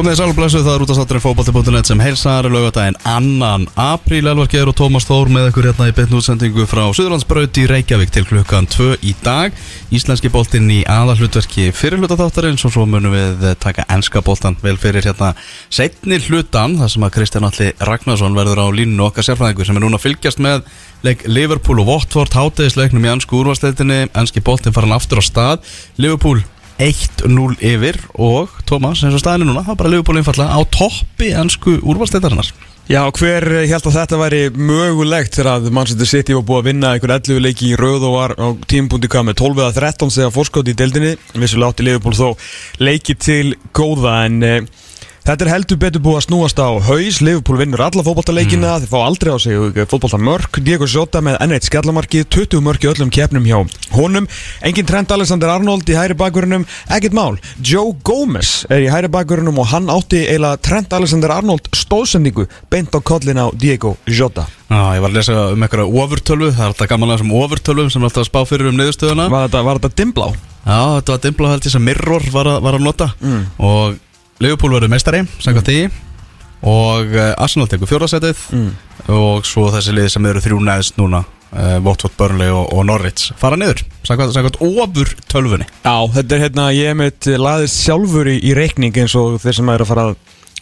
Komið þið sæl og blessuð, það er út af státturinn fókbalti.net sem heilsar lögadaginn annan apríl. Elvar Geir og Tómas Þór með ykkur hérna í beitn útsendingu frá Suðurlandsbraut í Reykjavík til klukkan 2 í dag. Íslenski boltinn í aðalhlutverki fyrir hlutaþáttarins og svo munum við taka enska boltan vel fyrir hérna setni hlutan þar sem að Kristján Alli Ragnarsson verður á línunu okkar sérfræðingur sem er núna að fylgjast með leik Liverpool og Watford hátegisleiknum í ansku úrvarsleitinni enski boltinn farin aftur á stað. Liverpool 1-0 yfir og Tómas, eins og staðinu núna, það er bara Liverpool einfalla á toppi ennsku úrvalstættarinnar Já, hver held að þetta væri mögulegt þegar að Manchester City var búið að vinna einhver 11 leiki í rauð og var á tímpunkti hvað með 12-13 þegar fórskóti í deildinni. Vissulega átti Liverpool þó leiki til góða en e, þetta er heldur betur búið að snúast á haus. Liverpool vinnur alla fótballtaleikina mm. þeir fá aldrei á sig fótballtamörk Diego Jota með N1 skallamarki 20 mörk í öllum keppnum hjá honum. Engin Trent Alexander-Arnold í hæri bakverðunum ekkert mál, Joe Gomez er í hæri bakverðunum og hann átti eiginlega Trent Alexander-Arnold stóðsendingu beint á kollin á Diego Jota. Já, ég var að lesa um eitthvað ofurtölvu. Það er alltaf gaman að þessum ofurtölvu sem er alltaf að spá fyrir um niðurstöðuna. Var þetta, var þetta dimblá? Já, þetta var dimblá held ég sem Mirror var að, var að nota. Mm. og Liverpool verður meistari, samkvæmt því. Og uh, Arsenal tekur fjórðarsætið Mm. og svo þessi lið sem eru þrjú neðst núna uh, Watford, Burnley og, og Norwich fara niður, samkvæmt, samkvæmt ofur tölvunni Já, þetta er hérna, ég mitt laðist sjálfur í, í reikning eins og þeir sem er að fara að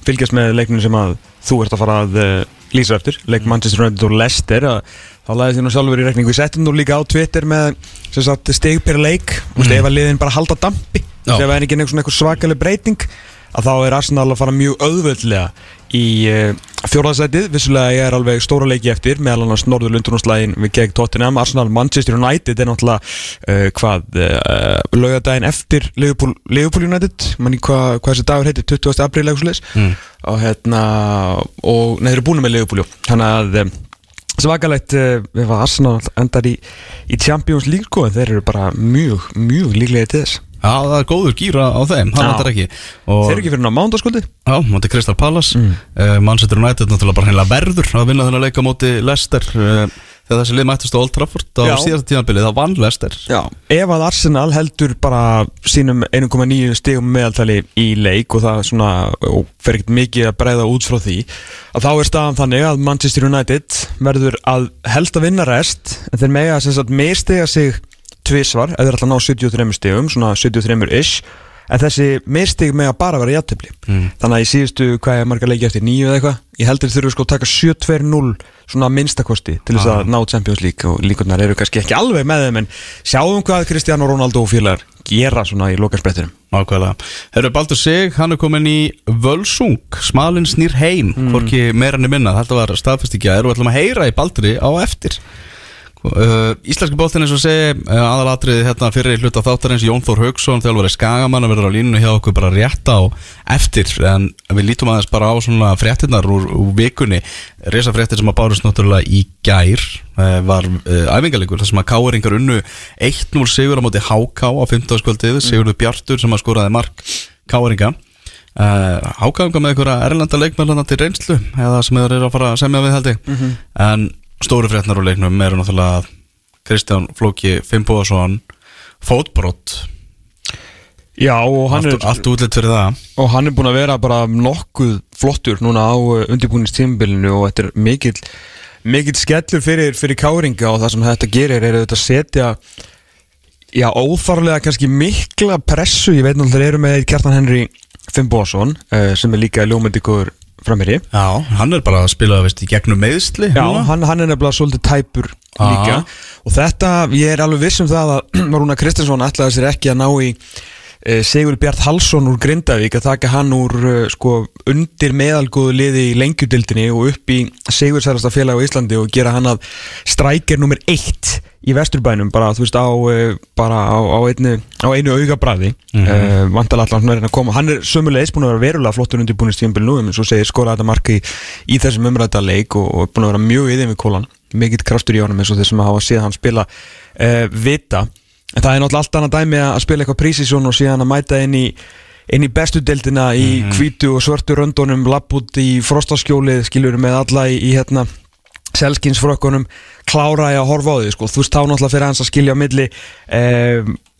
fylgjast með leiknum sem að þú ert að fara að uh, lýsa eftir, leik Manchester United og Leicester. Að, þá laðist ég nú sjálfur í reikning. Við settum nú líka á Twitter með per leik, mm. Mm. ef að liðin bara halda dampi, það er ekki einhver svakaleg breyting að þá er Arsenal að fara mjög auðvöldlega í uh, fjórðarsætið vissulega ég er alveg stóra leiki eftir meðal annars Norðurlundunarnslægin við gegn Tottenham. Arsenal Manchester United er náttúrulega uh, hvað uh, laugadaginn eftir Liverpool, Liverpool United. Manni hvað hva þessi dagur heitir 20. apríl mm. og hérna og neður eru búin með Liverpool þannig að um, svakalegt uh, ef að Arsenal endar í, í Champions League sko, en þeir eru bara mjög, mjög líklega til þess Já, það er góður gýra á þeim, það vantar ekki og, þeir eru ekki fyrir ná mándagskuldi Já, móti Crystal Palace Mm. uh, Manchester United náttúrulega bara hreinlega verður að vinna þennan leika móti Leicester uh, þegar þessi lið mættist á Old Trafford á Já. síðasta tímanbili, það vann Leicester Já. Ef að Arsenal heldur bara sínum 1,9 stigum meðaltali í leik og það svona og fer ekkert mikið að breyða út frá því að þá er staðan þannig að Manchester United verður að helst að vinna rest en þeir mega sem sagt mistiga sig tvisvar, eða að ná 73 stigum svona 73-ish en þessi mistig með að bara vera játtöfli Mm. þannig að í síðustu, hvað er marga leiki eftir nýju eða eitthvað, ég heldur þurfu sko að taka 7-2-0 svona minnstakosti til þess Ah. að ná Champions League og líkurnar eru kannski ekki alveg með þeim en sjáum hvað Cristiano Ronaldo og félagar gera svona í lokasprettinum Ákveðlega. Herru Baldur Sig, hann er komin í Völsung, smalinn snýr heim Mm. hvorki meira enn minna, þetta var í gær og ætlum að heyra í Balduri á eftir uh, Íslenski bóltin eins og segi uh, aðalatriði hérna fyrir hluta þáttarins Jón Þór Haugsson, þjálfari Skagamann að verður á línunu hjá okkur bara rétt á eftir. En við lítum aðeins bara á svona fréttinnar úr, úr vikunni. Resa fréttir sem að bárust náttúrulega í gær uh, var uh, æfingarleikur þar sem að káeringar unnu 1-0 sigur á móti HK á 15. skvöldið Sigurður Bjartur sem að skoraði mark káeringa Uh, Hákanga með einhverja erlenda leikmælana til reynslu eða sem þeir eru að fara að semja við held ég. En stóru fréttnar úr leiknum eru náttúrulega Kristján Flóki Fimboðarsson fótbrott Já og hann, allt, er, allt útlitt fyrir það. og hann er búin að vera bara nokkuð flottur núna á undirbúinistímbilinu og þetta er mikill mikill skellur fyrir, fyrir káringa og það sem þetta gerir er auðvitað að setja já óþarlega kannski mikla pressu, ég veit náttúrulega þeir eru með Kjartan Henry Fimboðarsson uh, sem er líka ljómyndíkur framherri Já, hann er bara að spila veist, í gegnum meðsli Já, hann, hann er nefnilega svolítið tæpur Aha. líka. Og þetta, ég er alveg viss um það að Rúna Kristinsson ætlaði sér ekki að ná í e, Sigur Bjart Halsson úr Grindavík að taka hann úr e, sko, undir meðalgóðu liði í lengjudildinni og upp í Sigursærasta félag á Íslandi og gera hann að strækir nummer eitt í Vesturbænum bara, þú veist, á, e, bara á, á, einu, á einu augabræði mm Mhm. -hmm. vantalega allan hann er að koma hann er sömulegis búin að vera verulega flottur undir búin stíðanbíl nú, en svo segir skoraði þetta marki í, í þessum umræta leik og, og er búin að vera mjög yfir við kólan mikill kraftur í honum eins og þeir sem hafa séð hann spila uh, vita en það er náttúrulega allt annað dæmi að spila eitthvað prísisjón og síðan að mæta inn í inn í bestu deildina í hvítu og svörtu röndunum, lapp út í frostaskjólið skilur með alla í, í hérna selskinsfrökkunum klára ég að horfa á því sko. þú veist þá náttúrulega fyrir hans að skilja á milli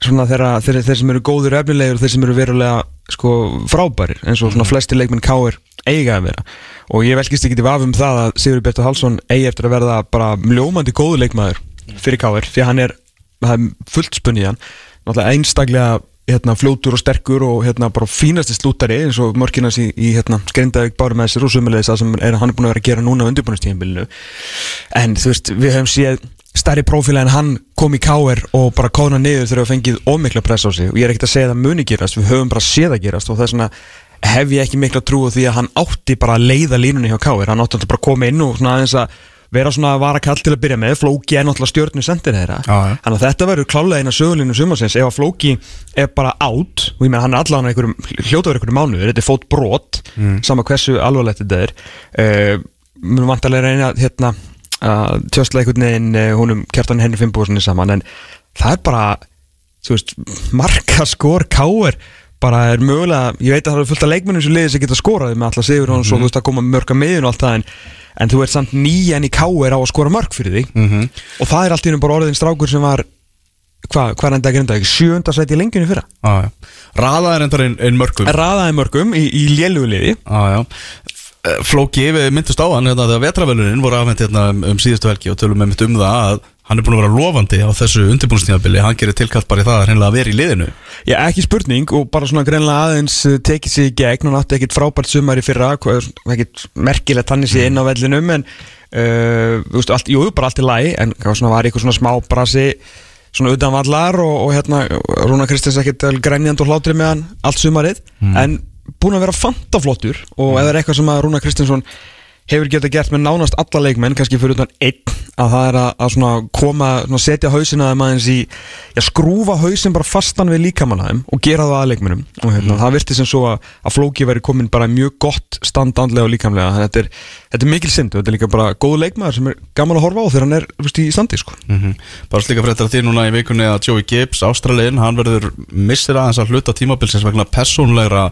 svona þeirra, þeir, sem eru góður efnilegur og þeir sem eru verulega sko frábærir eins og svona flesti leikmenn káir eiga að vera. Og ég velkist ekki til vafum það að Sigur Bertur Hallsson eigi eftir að verða bara mljómandi góðu leikmaður fyrir káir því hann er, er fullt spunni í hann. Náttúrulega einstaklega hérna, fljótur og sterkur og hérna, bara fínasti slútari eins og mörkinas í, í hérna, Skrindavík bárum með sér og sumulegis það sem er, hann er búin að vera að gera núna á undirbúinustíðinbílinu en þú veist, við höfum séð stærri prófíla en hann kom í káer og bara kóna niður þegar við fengið ómikla press á sig. Og ég er ekkert að segja að það muni gerast við höfum bara séð að gerast og það er svona hef ég ekki mikla trú því að hann átti bara að leiða línunni hjá káer, hann átti bara að koma inn og svona aðeins að vera svona að vara kall til að byrja með Flóki er náttúrulega stjórnu sendir þeirra já. þannig að þetta verður klálega eina sögulínu sumarsins ef að Flóki er bara átt og ég meina hann er allan einhverjum hljótaður einhverjum mánuður, þetta er fót brot Mm. sama hversu alvarlegt þetta er uh, mér vantarlega reyna hérna að tjóstla einhvern veginn uh, húnum Kjartan Henry Finnbúðssoni saman en það er bara þú veist, marka skor káir bara er mögulega, ég veit að það er fullt af leikmennum sem liðið sem geta skoraði með alltaf sigur og Mhm. svo þú veist að koma mörka miðun og allt það en, en þú ert samt nýjan í káir á að skora mörk fyrir þig. Mm og það er allt í hennum bara orðin strákur sem var hvað, hvað er enda að grinda ekki, sjöunda sæti í lengjunni fyrra? Já, já. Raða er endar einn ein mörgum raðaði mörgum í, í lélugliði já Eh, Flóki, við myndust á hann hérna, þegar vetravelunin voru afhengt hérna um, um síðustu helgi og tölum með mynd um það að hann er búin að vera lofandi á þessu undirbúnstíðabili hann gerir tilkallt bara í það að hreinlega vera í liðinu. Já, ekki spurning og bara svona greinlega aðeins uh, tekið sig í gegn. Og nátti ekkit frábært sumar í fyrra ekkit merkilegt hann sé inn á vellinum en uh, þú veist, allt, jú, bara allt í lagi en svona var eitthvað svona smá brasi svona utan vallar og, og hérna Rúna Kristins ekkit grænjand og hlátri með hann allt sumarið en búin að vera fantaflottur og ef það er eitthvað sem að Rúna Kristinsson hefur getað gert með nánast alla leikmenn kannski fyrir utan einn að það er að, að svona koma, svona setja hausina þeim aðeins í, já skrúfa hausin bara fastan við líkamannaðum og gera það að leikmennum og hérna, það virti sem svo að, að Flóki veri komin bara mjög gott stand andlega og líkamlega, þannig að þetta er, þetta er mikil synd og þetta er líka bara góð leikmaður sem er gaman að horfa á þegar hann er þú veist, í standi sko. mm Bara slíka fréttar að því núna í vikunni að Joey Gibbs, Ástraliðin, hann verður missir aðeins að hluta tímabilsins vegna persónlegra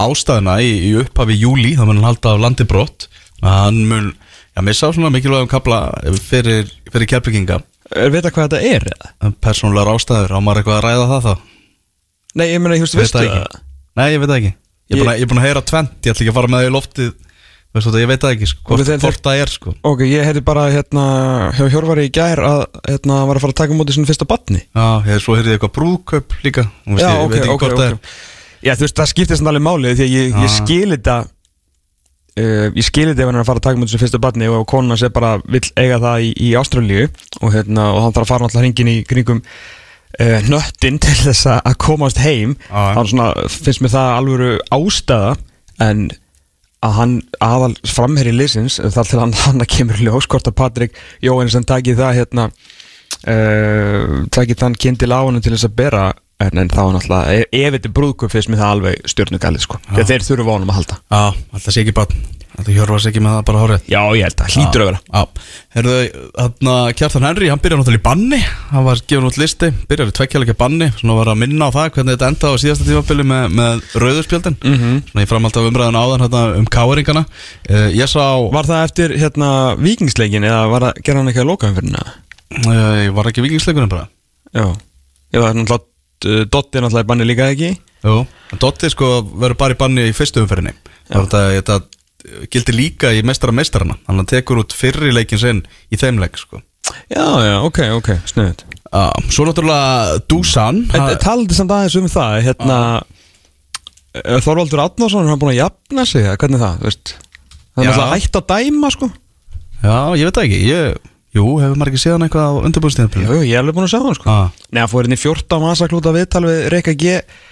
ástæðina í, í upphafi júli, það mun hann halda af landi brott. Hann mun, já, missa á svona mikilvægum kapla fyrir, fyrir kjærbygginga Er vita hvað þetta er? eða? persónlegar ástæður, á maður eitthvað að ræða það þá? Nei, ég meina, ég Veit veistu það. Nei, ég veit það ekki Ég er búin að- ég heyra tvent, ég ætla ekki að fara með það í loftið Veistu þetta, ég veit það ekki, sko, hvort, þeir- hvort það er sko Ok, ég heiti bara hérna hjá Hjörvari í gær að hérna var að fara að taka móti svona fyrsta batni Já, ég, svo heyrði ég eitthvað brúðkaup líka og veist, Já, ég ok, veit ekki ok, hvort það er Já, þú veist, það skiptir svona alveg málið því að ég, ég skil þetta uh, ég skil þetta ef hann er að fara að taka móti svona fyrsta batni og hans er bara vill eiga það í, í Ástralíu og hérna, og hann þarf að fara náttúrulega hringin í kringum uh, nöttin til þess að að komast heim Já. þannig svona finnst mér það alvöru ástæða en að hann aðal framherri liðsins þar til hann, hann kemur ljós hvort að Patrik Jóhannesson taki það hérna uh, taki þann kindil á hann til þess að bera en, en þá náttúrulega, ef, ef þetta er brúðkup finnst mér það alveg stjórnugalið sko. Þegar þeir þurfu vonum að halda. Já, alltaf sé ekki bann Þetta hjörfast ekki með það bara hárið Já, ég held að hlýtur að vera. Já, herðu, þarna Kjartan Henry, hann byrjar náttúrulega í banni. Hann var gefin út listi, byrjar í tvekkjæleika banni. Svona var að minna á það hvernig þetta endaði á síðasta tímabili með, með rauðurspjöldin. Mhm. Svona ég framhald af umræðan áðan hérna, um káeringana. Uh, Ég sá, Var það eftir hérna vikingsleikin eða var það, gerði hann ekki að loka um fyrir hana? uh, ég var ekki vikingsleikunum bara. Já, ég var náttúrulega Dotti er náttúrulega í banni líka ekki? Jú, Dotti sko verður bara í banni í fyrstu umferðinni. Þetta, þetta gildi líka í mestara mestarana Þannig að tekur út fyrri leikin sinn í þeim leik sko. Já, já, ok, ok, snuðið Svo náttúrulega Dusan Taldi samt aðeins um það hérna, er Þorvaldur Átnarsson er hann búin að jafna sig hvernig það, veist? Það er náttúrulega hægt að dæma sko. Já, ég veit það ekki ég, Jú, hefur maður ekki séð hann eitthvað á Jú, undirbúrstíðanbíl jú, ég er alveg búin að sjá hann sko. Ah. Nei, hann fór hérna í 14 masaklúta viðtal við Reyka G.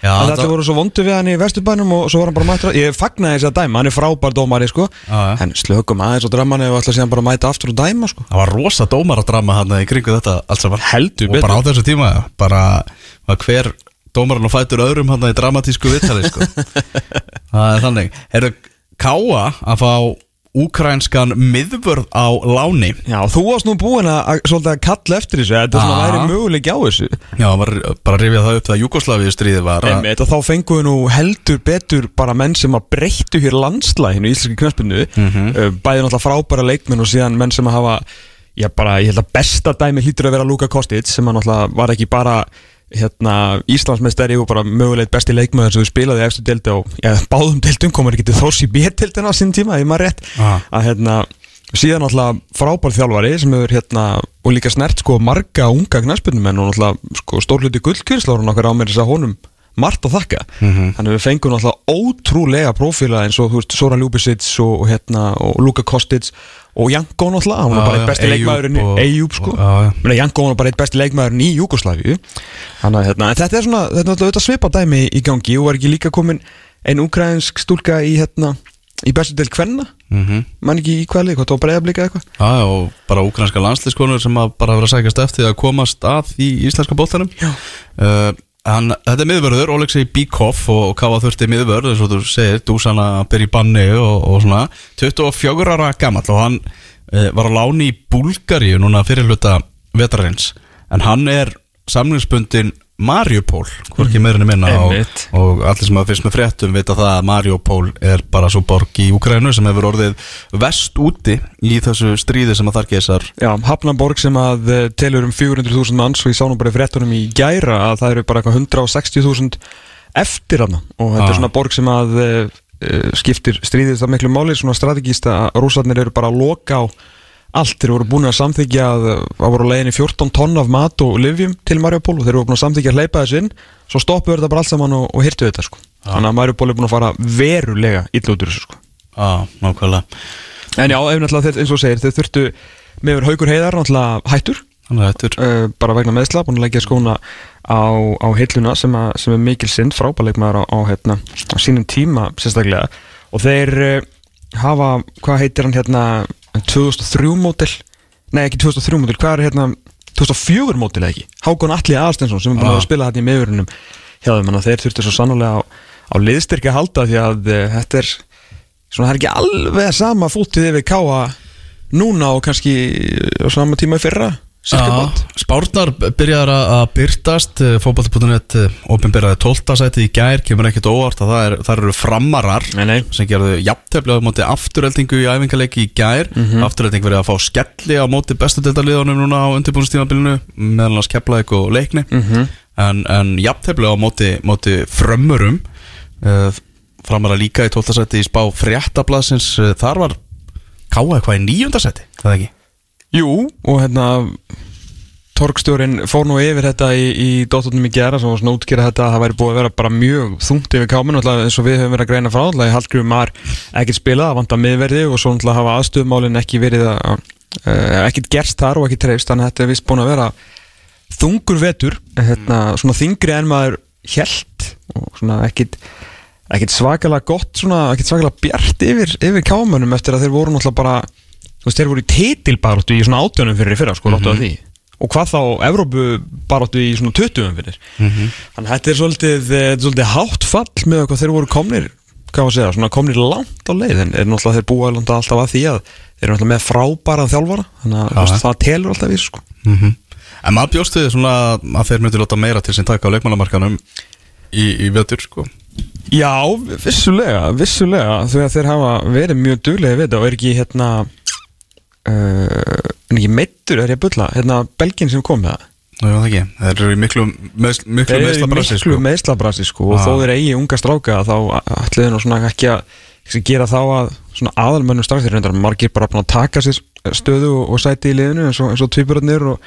Já, að þetta það- voru svo vondu við hann í Vesturbænum og svo var hann bara mættur Ég fagnaði þess að dæma, hann er frábær dómari sko. Já, já. En slökum aðeins og dramman ef alltaf síðan bara mæta aftur og dæma sko. Það var rosa dómaradrama hann í kringu þetta allt saman. Heldur Og bara á þessu tíma Bara hver dómaran og fætur öðrum hann í dramatísku viðtali sko. Það úkrænskan miðvörð á láni. Já, þú varst nú búin að, svolítið að kalla eftir þessu Þetta svona væri möguleik á þessu? Já, var bara rifja það upp þegar Júkoslavíu stríði var að- Einmitt, og þá fengum við nú heldur betur bara menn sem að breyttu hér landslæginu í íslenski knöspinu Mhm. uh, bæði náttúrulega frábæra leikmenn og síðan menn sem að hafa já bara, ég held að besta dæmi hlýtur að vera Luka Kostic sem að náttúrulega var ekki bara hérna, Íslandsmeistari og bara mögulegt besti leikmaður sem við spilaði eftir delta og ja, báðum deltum komur ekki til þórs í B-deltina á sín tíma, ef maður rétt Ah. að hérna, síðan alltaf frábær þjálfari sem hefur hérna og líka snert sko marga unga knæspunumenn og alltaf sko stórluti gullkynslárun okkar á mér þess að honum margt að þakka Mhm. þannig við fengum alltaf ótrúlega prófíla eins og þú veist Sora Ljúbisits og hérna og Luka Kostic og Janko náttúrulega, hann var bara eitt besti Eyjúb leikmaðurinn og- Eyjúb sko. Janko var bara eitt besti leikmaðurinn í Júkoslavíu þannig að hérna, en þetta er svona þetta er náttúrulega svipa dæmi í gangi og var ekki líka komin ein ukrainsk stúlka í hérna í bestu del kvenna? Mhm. mann ekki í kvæli, hvað var breiðablika eitthvað? Já, og bara úkrænska landslískonur sem að bara vera að sækast eftir að komast að í íslenska bóttanum uh, hann, Þetta er miðvörður, Oleksij Bíkov og Kava þurfti miðvörð eins og þú segir, Dúsana byrja í banni og, og svona. 24 ára gamall og hann uh, var á láni í Búlgaríu núna fyrir hluta vetarins en hann er samlingsbundin Mariupol, hvorki meirinu minna og, og allir sem að fyrst með fréttum vita það að Mariupol er bara svo borg í Ukrænu sem hefur orðið vest úti í þessu stríði sem að þar geisar. Já, Hafnarborg sem að eh, telur um 400.000 manns og ég sá nú bara í fréttunum í gæra að það eru bara eitthvað 160.000 eftir hana og þetta Ah. er svona borg sem að uh, skiptir stríðið það miklu máli svona strategíst að rúsarnir eru bara að loka á allt, þeir voru búin að samþykja að það voru leiðinni 14 tonn af mat og livjum til Mariupol og þeir voru búin að samþykja að hleypa þessu inn. Svo stoppuðu þetta bara allt saman og, og hirtu þetta sko. þannig að Mariupol er búin að fara verulega illa út úr þessu sko. Já, nákvæmlega. En já, ef náttúrulega þeir, eins og segir, þeir þurftu meður haugur heiðar náttúrulega hættur. Er uh, bara vegna meðsla, búin að leggja skóna á, á hilluna sem, að, sem er mikil synd frábæleikmaður á, á, hérna, á sínum tíma sérstaklega. Og þeir uh, hafa, hvað heitir hann hérna 2003 mótil nei ekki 2003 mótil, hvað er hérna 2004 mótil eða ekki, Hákon Atli Aðstensson sem er búin Ah. að spila þetta í þeim, en þeir þurftu svo sannlega á, á liðstyrki að halda því að uh, þetta er svona, það er ekki alveg sama fútið yfir káa núna og kannski á sama tíma í fyrra. Spárnar byrjar að byrtast fótbolti.net ofinbyrjaði 12. sæti í gær kemur ekkert óvart að það, er, það eru framarar Nei, nei. sem gerðu jafntefli á móti afturheldingu í æfingarleiki í gær Mhm. afturhelding verið að fá skelli á móti bestu deildaliðunum núna á undirbúinstímabilinu meðal hans keplaðik og leikni Mhm. en, en jafntefli á móti, móti frömmurum uh, framarar líka í 12. sæti í spá fréttablasins þar var Káa eitthvað í nýjunda sæti, það ekki? Jú, og hérna Torgstjórin fór nú yfir þetta í, í dóttunum í gera sem var svona útskýra þetta að það væri búið að vera bara mjög þungt yfir káminu alltaf eins og við höfum verið að greina frá alltaf Hallgrífum var ekkert spilað, að miðverði og svo alltaf hafa aðstöðumálin ekki verið að uh, ekkert gerst þar og ekki trefst þannig að þetta er vist búin að vera þungur vetur hérna, svona þingri en maður hjælt og svona ekkit svakalega gott, svona ekkit svakalega bjart yfir, yfir kámanum eftir að þeir voru náttúrulega bara þú veist, þeir voru í titilbaráttu í svona átjónum fyrir í fyrra, sko, mm -hmm. því. Og hvað þá Evrópu baráttu í svona 20 fyrir? Þannig að þetta er svolítið, er svolítið hátt fall með hvað þeir voru komnir að segja, svona komnir langt á leið. En er náttúrulega þeir landa alltaf að því að þeir eru náttúrulega með frábæra þjálfara þannig að ja. það telur alltaf í sko. Mm En maður bjóst við svona að þeir myndi láta meira til sín taka á leikmannamarkanum í, í vetur sko. Já, vissulega, vissulega. Þegar þeir hafa verið mjög duglega við þetta og er ekki hérna en ekki meittur er ég að bulla. Hérna Belgin sem kom með það. Nú, já, það ekki, þeir eru miklu, meðs, miklu Þeir miklu sko. sko. Og þó þeir eigi unga stráka þá ætliði nú svona ekki að gera þá að svona aðalmönnum strax þeir reyndar margir bara að taka sér stöðu og, sæti í liðinu eins og, og tvíburarnir og,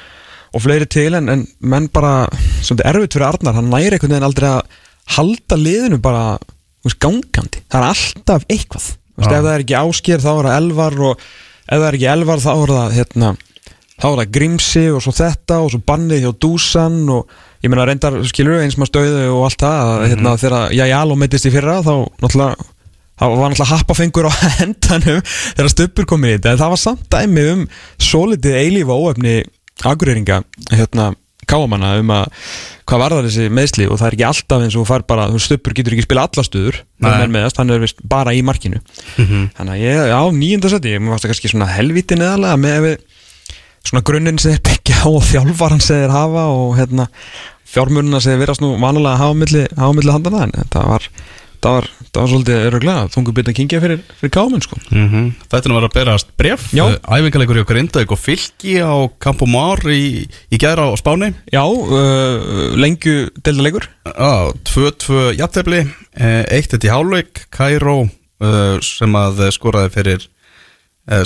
og fleiri til. En, en menn bara svona erfitt fyrir Arnar, hann næri einhvern veginn aldrei að halda liðinu bara þú veist, gangandi, það er alltaf eitthvað. Þú veist, ef það er ekki ásker þá er það elvar og ef það er ekki elvar þá er það hérna þá er það Grímsi og svo þetta og svo bannið hjá Dúsan og ég meina reyndar skilur eins maður stöðu og allt það að, hérna, þegar Jajalo meittist í fyrra þá náttúrulega þá var náttúrulega happafengur á endanum þegar Stubbur kom inn í þetta en það var samt dæmi um solidið eilífa óefni agurýringa hérna káamanna um að hvað varðar þessi meðsli og það er ekki alltaf eins og fær bara, þú Stubbur getur ekki spila alla stöður Nei. með meðast, hann er vist bara í markinu Mhm. Þannig að ég, já, nýjunda seti, ég varst það kannski svona helviti neðalega með svona grunninn sem þeir byggja á og þjálfaran sem þeir hafa og hérna fjármununa sem þeir virast nú vanulega að hafa á milli, hafa á milli handana en þetta var, þetta var það var svolítið öruglega þungu byrja að kingja fyrir, fyrir káminn sko. Mm Þetta er nú verið að berast bref. Æfingarleikur í okkur Indavík og fylki á Campo Mar í, í gæra á Spáni. Já, uh, lengju deildaleikur Já, 2-2 jafntefli eh, Eitt eitt í hálfleik Kairó uh, sem að skoraði fyrir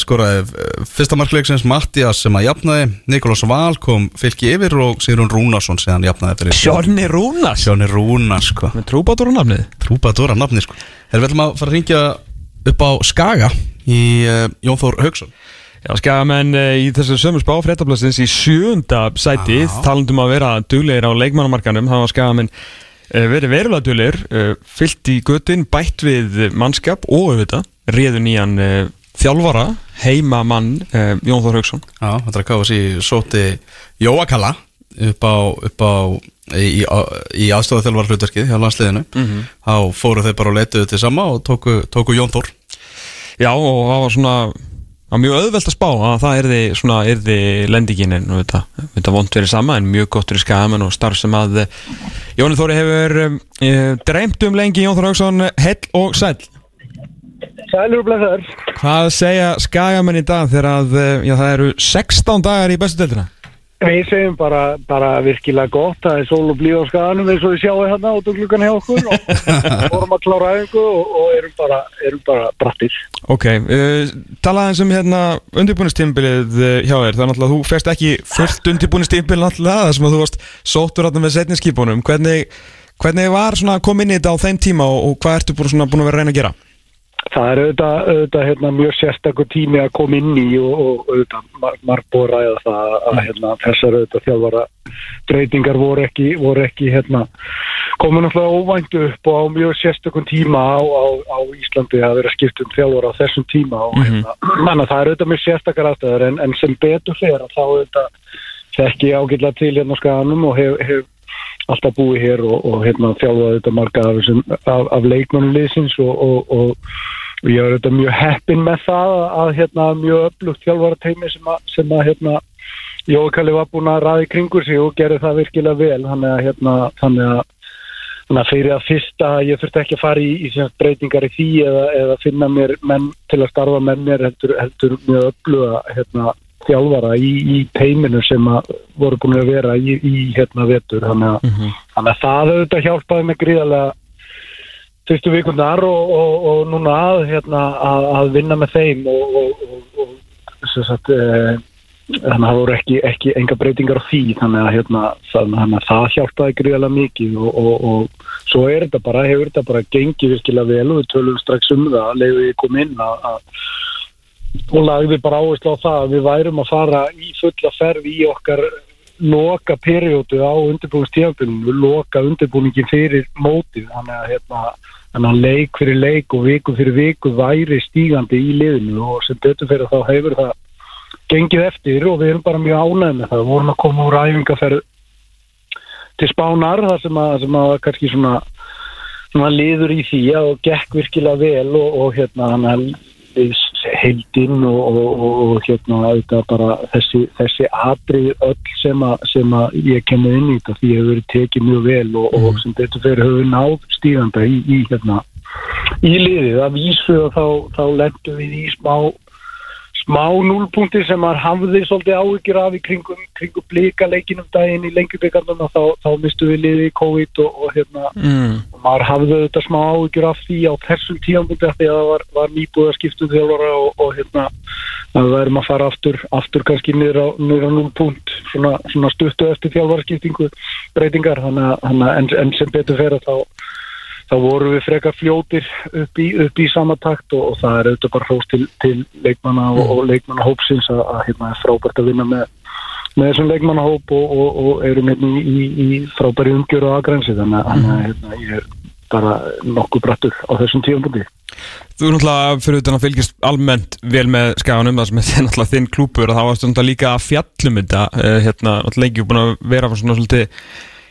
skoraði uh, fyrsta markleiksins Mattias sem að jafnaði. Nikolás Val kom fylki yfir og Sigrun Rúnarsson sem hann jafnaði fyrir. Sjónni Rúnas Sjóni Rúnars sko. Á nafnið? Trúbadóra nafni sko. Þegar við ætlum að fara að ringja upp á Skaga í uh, Jón Þór Haugsson Já, skagamenn í þessu sömu spá fréttablasins í sjönda sæti. Já. talandum að vera duglegir á leikmannamarkanum það var skagamenn verið verulega duglegir uh, fyllt í göttin, bætt við mannskap og auðvitað, réðu nýjan þjálfara, heimamann uh, Jón Þór Haugsson Já, þetta er að káfa sér sóti Jóakalla upp á, upp á í, í, í aðstofa þjálfar hlutverkið hjá landsliðinu. Þá fóru þeir bara og letuðu til sama og tóku, tóku Jón Þór. Já, og það var svona var mjög auðvelt að spá að það erði svona erði lendingin en þetta, þetta vond verið sama en mjög gott verið skagamenn og starf sem að eh, Jóni Þóri hefur um, dreymt um lengi Jón Þór Haugsson hell og sæll Sælur og blessaður. Hvað segja skagamenn í dag þegar að eh, já, það eru 16 dagar í bestu deltina? Við segjum bara, bara virkilega gott, það er sól og blíð á skaganum eins og við sjáum hérna út á klukkan hjá okkur og vorum að klára æfingu og, og erum bara, erum bara brattir. Ok, uh, talaði eins um hérna undirbúinistímbilið uh, hjá þér, þannig að þú férst ekki fullt undirbúinistímbil náttúrulega það sem að þú varst sóttur hérna með setniskipunum hvernig, hvernig var svona að koma inn í þetta á þeim tíma og, og hvað ertu búin að vera að reyna að gera? Það er auðvitað, auðvitað hérna, mjög sérstakur tími að koma inn í og, og auðvitað mar- að ræða það að hérna, þessar auðvitað þjálfara breytingar voru ekki, voru ekki hérna, komu náttúrulega óvæntu upp og á mjög sérstakum tíma á, á, á Íslandi að vera skipt um þjálfara á þessum tíma og hérna, manna, það er auðvitað mjög sérstakar aðstæður en, en sem betur fyrir að þá auðvitað þekki ágætlega til hérna á skaganum og hef, hef alltaf búið hér og, og hérna þjálfaði þetta marga af, af, af leikmannuleysins og, og, og, ég er þetta mjög heppinn með það að, hérna mjög öflugt þjálfara teimi sem að, sem að hérna Jókalli var búin að ræði kringur sig og gerði það virkilega vel. Þannig að hérna þannig að Þannig að fyrir að fyrsta, ég þurfti ekki að fara í, í breytingar í því eða, eða finna mér menn til að starfa með mér heldur, heldur mjög öfluga hérna, þjálfara í, í teiminu sem að voru búin að vera í, í hérna vetur. Þannig að, þannig að það auðvitað hjálpaði mig gríðarlega fyrstu vikundar og, og, og núna að, hérna, að, að vinna með þeim og, og, og, og sem sagt, e, þannig að það voru ekki, ekki enga breytingar á því þannig að, hérna, þannig að- að það hjálpaði gríðarlega mikið og, og, og svo er þetta bara, hefur þetta bara gengið virkilega vel og við tölum strax um það leiðu við kom inn að, að og lagði bara áherslu á það að við værum að fara í fulla ferð í okkar loka periódu á undirbúinstíðanbyrjunum, við loka undirbúningin fyrir mótið, þannig að hérna, þannig að leik fyrir leik og viku fyrir viku væri stígandi í liðinu og sem betur fyrir þá hefur það gengið eftir og við erum bara mjög ánægð með það, við vorum að koma úr æfingaferð til spánar þar sem að, sem að kannski svona, svona liður í því og gekk virkilega vel og, og hérna þannig að við heildinn og, og, og, hérna auðvitað bara þessi, þessi atrið öll sem að, sem að ég kemur inn í þetta því hefur verið tekið mjög vel og, og sem betur fyrir höfum náð stíganda í, í hérna í liðið. Að vísu og þá, þá lendum við í smá smá núlpunkti sem maður hafði svolítið áhyggjur af í kringum, kringum blika leikinum daginn í lengjubikandum og þá, þá mistu við liðið í COVID og, og hérna Mm. og maður hafði þetta smá áhyggjur af því á þessum tíðanbúndi af því að það var, var nýbúið að skipta um þjálfara og, og hérna að við værum að fara aftur, aftur kannski niður á, á 0 punkt svona, svona stuttu eftir þjálfara skiptingu breytingar þannig að, að en, en sem betur fyrir þá þá vorum við frekar fljótir upp í, upp í sama takt og, og það er auðvitað bara hrós til, til leikmanna og, og leikmanna hópsins að, að hérna er frábært að vinna með, með þessum leikmannahóp og, og, og erum hérna í, í, í frábæri umgjör og aðgrænsi þannig að mm. hérna, ég er bara nokkuð brattur á þessum tíumbúndi. Þú er náttúrulega fyrir utan að fylgjast almennt vel með skaganum það sem er náttúrulega þinn klúpur og þá varstu náttúrulega líka að fjallum þetta uh, hérna náttúrulega lengi búin að vera svona svolítið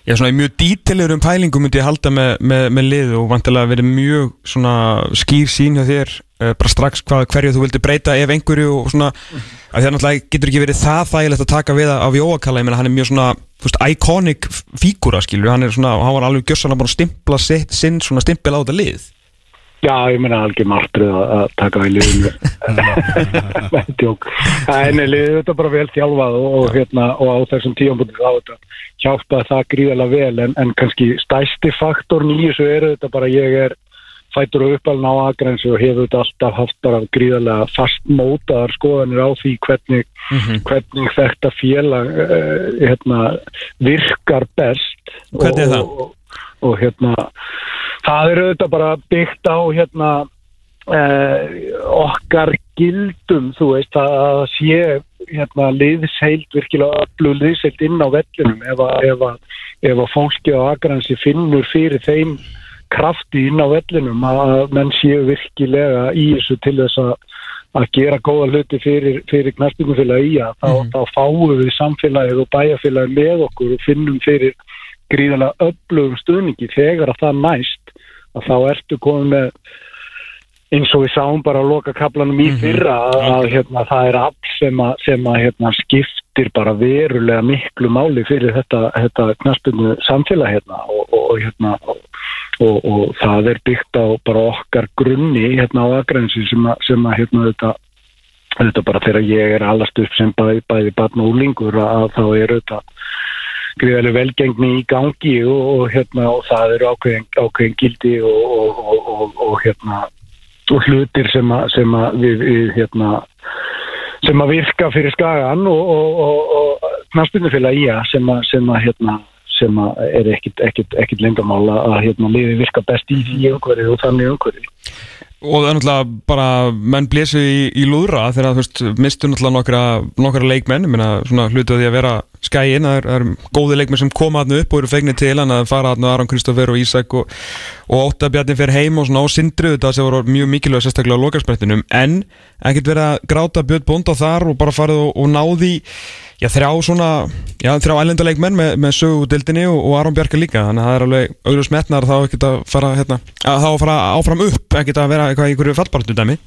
Já, svona í mjög dítilegur um pælingum myndi ég halda með, með, með lið og vantilega verið mjög svona skýr sín hjá þér uh, bara strax hvað, hverju þú vildi breyta ef einhverju og svona Mhm. að þér náttúrulega getur ekki verið það þægilegt að taka við af Jóakalla, ég meina hann er mjög svona veist, iconic fígúra skilur hann er svona, hann var alveg gjössan að bara stimpla sitt, sinn svona stimpil á þetta lið Já, ég meina algjör martröð að taka í liðinu. En liðið þetta bara vel þjálfað og, og, hérna, og á þessum tíumbúti þá þetta hjálpaði það gríðarlega vel en, en kannski stæsti faktor nýjus er þetta bara ég er fætur og uppalinn á aðgrensu og hefur þetta alltaf haft bara gríðarlega fastmótaðar skoðanir á því hvernig, hvernig þetta félag uh, hérna, virkar best. Hvernig er það? og, og, og hérna það er auðvitað bara byggt á hérna uh, okkar gildum þú veist að sé hérna liðsheild virkilega öflug liðsheild inn á vellinum ef að, ef að, ef að fólki á agransi finnur fyrir þeim krafti inn á vellinum að menn séu virkilega í þessu til þess að að gera góða hluti fyrir, fyrir knarspingufélagi í að þá, Mhm. þá fáum við samfélagið og bæjarfélagið með okkur og finnum fyrir gríðarlega öflugum stuðningi þegar að það næst að þá ertu komið með eins og við sáum bara að loka kaplanum í fyrra að, að hérna, það er all sem að, sem að hérna, skiptir bara verulega miklu máli fyrir þetta, þetta knaspinu samfélag hérna og, og, og, hérna, og, og, það er byggt á bara okkar grunni hérna á aðgrænsi sem að, sem að hérna, þetta, þetta bara þegar ég er allast upp sem bæði, bæði barn og úlingur að þá er þetta gríðarlega velgengni í gangi og, og, hérna, og það eru ákveðin, ákveðin gildi og, og, hérna hlutir sem að, sem að við, við hérna sem að virka fyrir skagan og knastbyrnufélag í að sem að, sem að hérna sem að er ekkit, ekkit, ekkit lengamála að hérna liði virka best í því umhverju og þannig umhverju Og það er náttúrulega bara menn blésu í, í lúðra þegar þú veist, mistu náttúrulega nokkra, nokkra leikmenn, hlutu að því að vera skæin, það er, það er góði leikmenn sem koma hann upp og eru fegnir til hann að fara hann Aron Kristoffer og Ísak og, og Ótta Bjarni fyrir heim og svona á sindru þetta sem voru mjög mikilvæg sérstaklega á lokarsprettinum en ekkert verið að gráta Björn Bónda þar og bara farið og, og náði já, þrjá svona, já, þrjá ælendaleikmenn með, með sögudildinni og, og Aron Bjarka líka þannig að það er alveg auðvitað smetnar þá ekkert að fara hérna, að þá fara áfram upp ekkert að vera eitthvað í einhverju fallbartu dæmi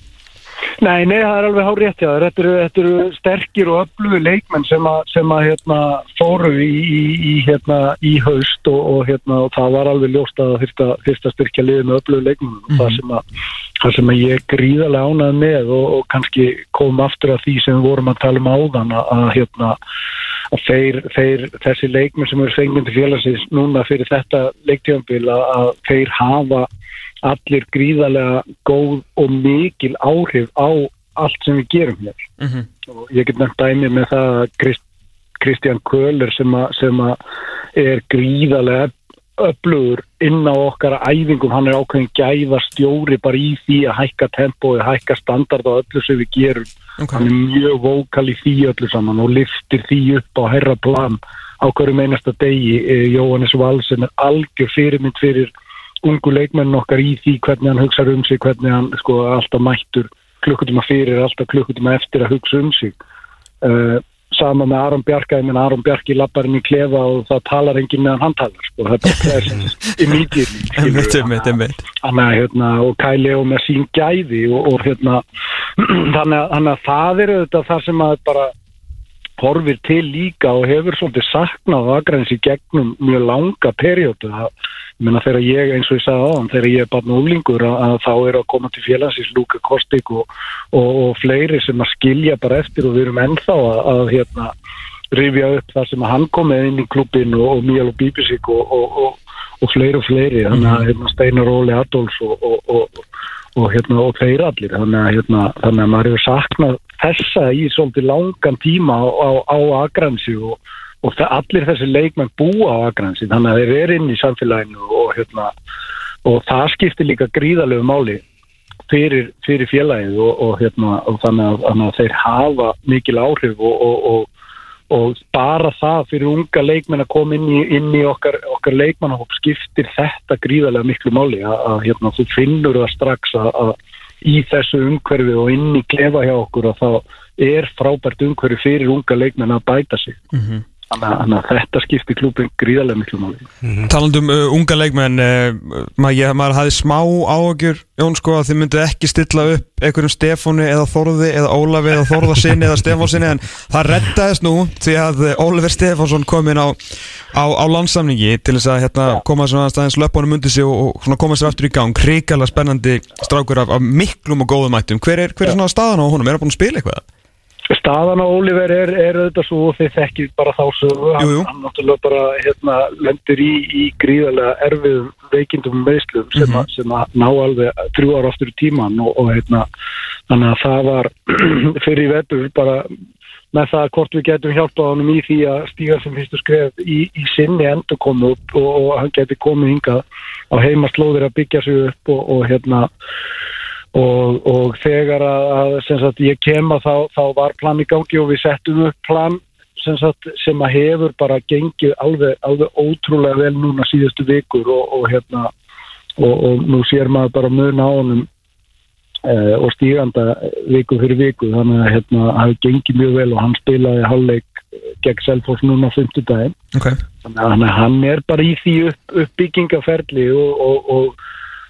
Nei, nei, það er alveg hár rétt já, þetta eru, þetta eru sterkir og öflugi leikmenn sem að, sem að hérna, fóru í, í, í, hérna, í haust og, og, hérna, og það var alveg ljóst að fyrsta, fyrsta styrkja liðið með öflugi leikmenn mm það, sem að, það sem að ég gríðarlega ánað með og, og kannski kom aftur að því sem við vorum að tala um áðan að, að, hérna, að þeir, þeir, þessi leikmenn sem eru til félagsins núna fyrir þetta leiktjöfumbil að, að þeir hafa allir gríðarlega góð og mikil áhrif á allt sem við gerum hér mm -hmm. og ég get nefnt dæmi með það að Krist, Kristján Köhler sem, a, sem a er gríðarlega öflugur inn á okkar æfingum, hann er ákveðin gæða stjóri bara í því að hækka tempo og hækka standard á öllu sem við gerum okay. hann er mjög vókal í því öllu saman og liftir því upp á herra plan á hverju meinasta degi eh, Jóhannes Valsen er algjör fyrirmynd fyrir ungu leikmenn okkar í því hvernig hann hugsa um sig, hvernig hann sko alltaf mættur klukkutíma fyrir, alltaf klukkutíma eftir að hugsa um sig uh, sama með Aron Bjarka, ég menn Aron Bjarki lappar í klefa og það talar enginn meðan hann talar, sko, þetta er einmitt. þannig að hérna, og Kæli og með sín gæði og, og hérna þannig að, það er auðvitað það sem að bara horfir til líka og hefur svolítið saknað aðgræns í gegnum mjög langa perjótu ég meina þegar ég eins og ég sagði á þegar ég er bara núlingur að, að þá er að koma til félagsins Lúka Kostik og, og, og fleiri sem að skilja bara eftir og við erum ennþá að, að hérna rifja upp það sem að hann komið inn í klubbin og, og Míal og Bíbisík og, og, og, og fleiri og fleiri. Þannig að hérna, Steinar Óli Adolfs og, og, hérna, og þeir allir. Þannig að, hérna, þannig að maður hefur saknað þessa í svolítið langan tíma á, á, Agransi og, og allir þessi leikmenn búa á Agransi þannig að þeir eru inn í samfélaginu og, hérna, og það skiptir líka gríðalegu máli fyrir, fyrir félagið hérna, og þannig, að, þannig að þeir hafa mikil áhrif og, og, bara það fyrir unga leikmenn að koma inn í, inn í okkar, okkar leikmannahóp skiptir þetta gríðarlega miklu máli að, að hérna, þú finnur það strax að, að í þessu umhverfi og inn í klefa hjá okkur að þá er frábært umhverfi fyrir unga leikmenn að bæta sig Mm -hmm. Þannig að- þetta skipti klúbin gríðarlega miklu máli. Talandum uh, unga leikmenn uh, maður, ég, maður hafði smá áhugjur Jón sko að þið myndu ekki stilla upp einhverjum Stefáni eða Þorði eða Ólafi eða Þorðarsinni eða Stefánsinni en það reddaðist nú því að uh, Ólafur Stefánsson kom inn á, á, á landsamningi til þess að hérna, koma svona aðeins löpunum undir sig og, og koma sér aftur í gang. Hrikalega spennandi strákur af, af miklum og góðum mættum hver er, hver er svona staðan á honum? Er hann búin að spila eitthvað? Staðan á Oliver er, er auðvitað svo og þið þekkið bara þá sögu Jú, jú. hann náttúrulega bara hérna, lendur í, í gríðarlega erfiðum veikindum meðslum sem, Mhm. sem að ná alveg þrjú ára aftur í tíman og, og hérna, þannig að það var fyrir í vetur bara með það hvort við getum hjálpað honum í því að stíga sem fyrstu skref í, í sinni endur komu upp og, og hann geti komið hingað á heimaslóðir að byggja sig upp og, og hérna og, og þegar að, að ég kem að þá, þá var plan í gangi og við settum upp plan sem, sagt, sem að hefur bara gengið alveg, alveg ótrúlega vel núna síðustu vikur og, og hérna og, og nú sér maður bara mun á honum eh, og stíganda viku fyrir viku þannig að hérna hefur gengið mjög vel og hann spilaði hálfleik gegn Selfoss núna á 50 daginn Okay. þannig að hann- hann er bara í því upp, uppbyggingaferli og,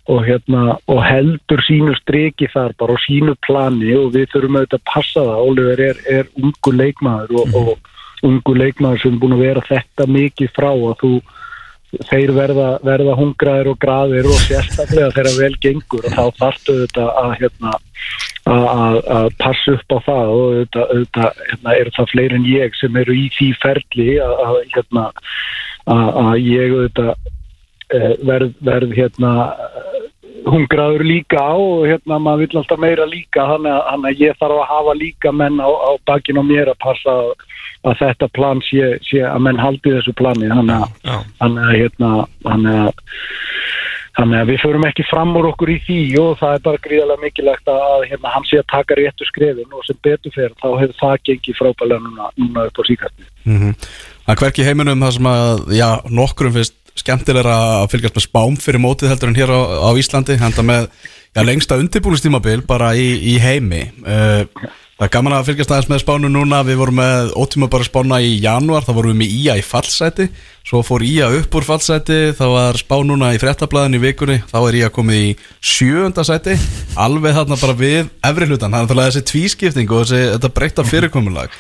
og, hérna, og heldur sínu striki þar bara og sínu plani og við þurfum auðvitað að passa það. Oliver er, er ungu leikmaður og, og ungu leikmaður sem er búin að vera þetta mikið frá að þú þeir verða, verða hungraðir og graðir og sérstaklega þegar vel gengur og þá þarftu auðvitað að hérna að- passa upp á það og auðvitað, auðvitað hérna, eru það fleiri en ég sem eru í því ferli að, hérna, ég auðvitað verð, verð hérna eh, hungraður líka á og hérna maður vill alltaf meira líka þannig að, þannig að ég þarf að hafa líka menn á, á bakinn á mér að passa að, að þetta plan sé, sé að menn haldi þessu plani þannig að, að hérna þannig að Þannig að við förum ekki fram úr okkur í því og það er bara gríðarlega mikilvægt að hérna, hann sé að taka réttu skrefin og sem betur fyrir þá hefur það gengið frábælega núna, núna upp á síkastni. Mhm. Það er hverki heiminum það sem að, já, nokkrum finnst skemmtilega að fylgjast með spám fyrir mótið heldur en hér á, á Íslandi henda með, já, lengsta undirbúlistímabil bara í, í heimi. Uh, Það er gaman að fylgjast aðeins með spánu núna. Við vorum með ótíma bara spána í januar þá vorum við með IA í fallseti svo fór IA upp úr fallseti þá var spá núna í frettablaðin í vikunni þá er IA komið í sjöunda seti alveg þarna bara við efri hlutan þannig að þessi tvískipting og þessi, þetta breyta fyrirkomulag.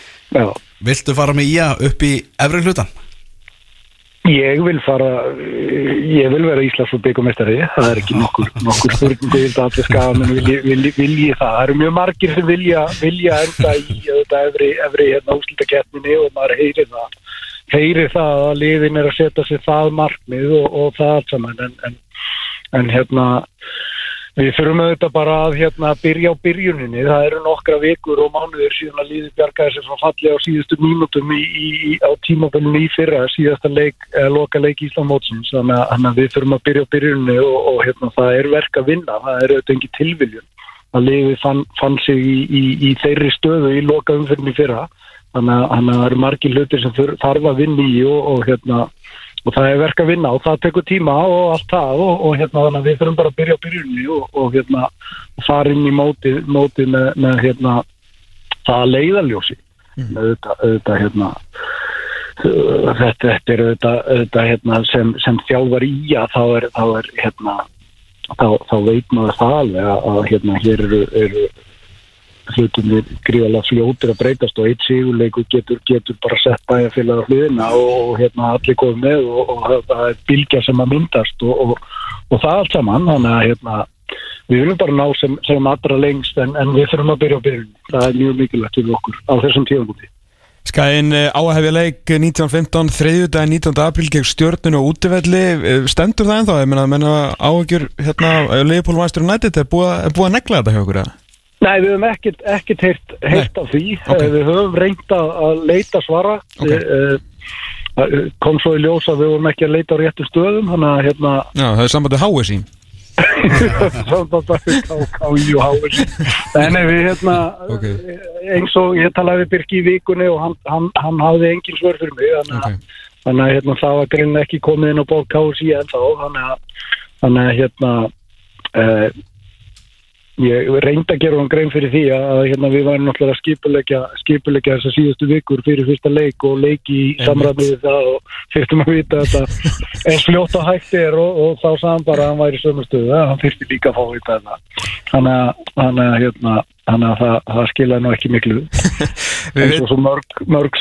Viltu fara með IA upp í efri hlutan? Ég vil fara, ég vil vera Íslands og byggumestari, það er ekki nokkur, nokkur spurningu, ég vil að allir skafamenn vilji, vilji, vilji það. Það eru mjög margir sem vilja, vilja enda í þetta efri, efri hérna úslitakeppninni og maður heyri það. Heyri það að liðin er að setja sér það markmið og, og það allt saman en, en, en hérna Við þurfum auðvitað bara að hérna, byrja á byrjuninni. Það eru nokkra vikur og mánuðir síðan að líði bjargaði sér frá falli á síðustu mínútum í, í, í- á tímabölunni í fyrra, síðasta leik, eh, loka leik Íslamótsins. Þannig þannig að við þurfum að byrja á byrjuninni og, og hérna, það er verk að vinna. Það er auðvitað ekki tilviljun. Að liði fann, fann sig í, í, í þeirri stöðu í loka umfyrinni fyrra. Þannig að, það eru margir hlutir sem þarf að vinna í og, og hérna og það er verk að vinna og það tekur tíma og allt það og, og hérna þannig að við þurfum bara að byrja á byrjunni og, og hérna fara inn í mótið, mótið með, með hérna það leiðaljósi mm. auðvitað, auðvitað hérna uh, þetta, þetta er auðvitað, auðvitað hérna, sem, sem þjálfar í að þá er, þá er hérna þá, þá veit maður það alveg að, að hérna hér eru, eru hlutinir gríðalega fljótir að breytast og eitt sigurleiku getur, getur bara sett bæjarfélag á hliðina og, og hérna allir komið með og, og það er bylgja sem að myndast og, og, og það allt saman þannig að hérna við viljum bara ná sem, sem allra lengst en, en við þurfum að byrja á byrjun það er mjög mikilvægt fyrir okkur á þessum tíðanbúti Skæin áhefja leik 1915, þriðjudaginn 19. apríl gegn stjórnun og útivelli Eh, stendur það ennþá? Ég menna áhugjur hérna, United er búið, er búið að negla þetta hjá okkur eða? Nei, við höfum ekkert, ekkert heyrt, heyrt af því. Ok. Eh, Við höfum reynt að leita svara. Ok. Okay. Kom svo í ljós að við vorum ekki að leita á réttu stöðum, að hérna, Já, það er sambandið háið sín KKI og Hávis. En nei, við hérna, Ok. eins og ég talaði við Birki í vikunni og hann, hann, hann hafði engin svör fyrir mig, þannig þannig að hérna, það var greinilega ekki komið inn á bók KSI en þá, þannig að, þannig að hérna, uh, ég reyndi að gera hann grein fyrir því að, að hérna, við varum náttúrulega að skipulegja, skipulegja þessar síðustu vikur fyrir fyrsta leik og leiki í samræmið við það og fyrstum að vita þetta eins fljótt og hægt er og, og þá hann bara að hann væri í sömu stöðu að hann þyrfti líka að fá að þetta. Þannig að, þannig að, hérna, þannig að það, það skilaði nú ekki miklu. Eins og svo mörg, mörg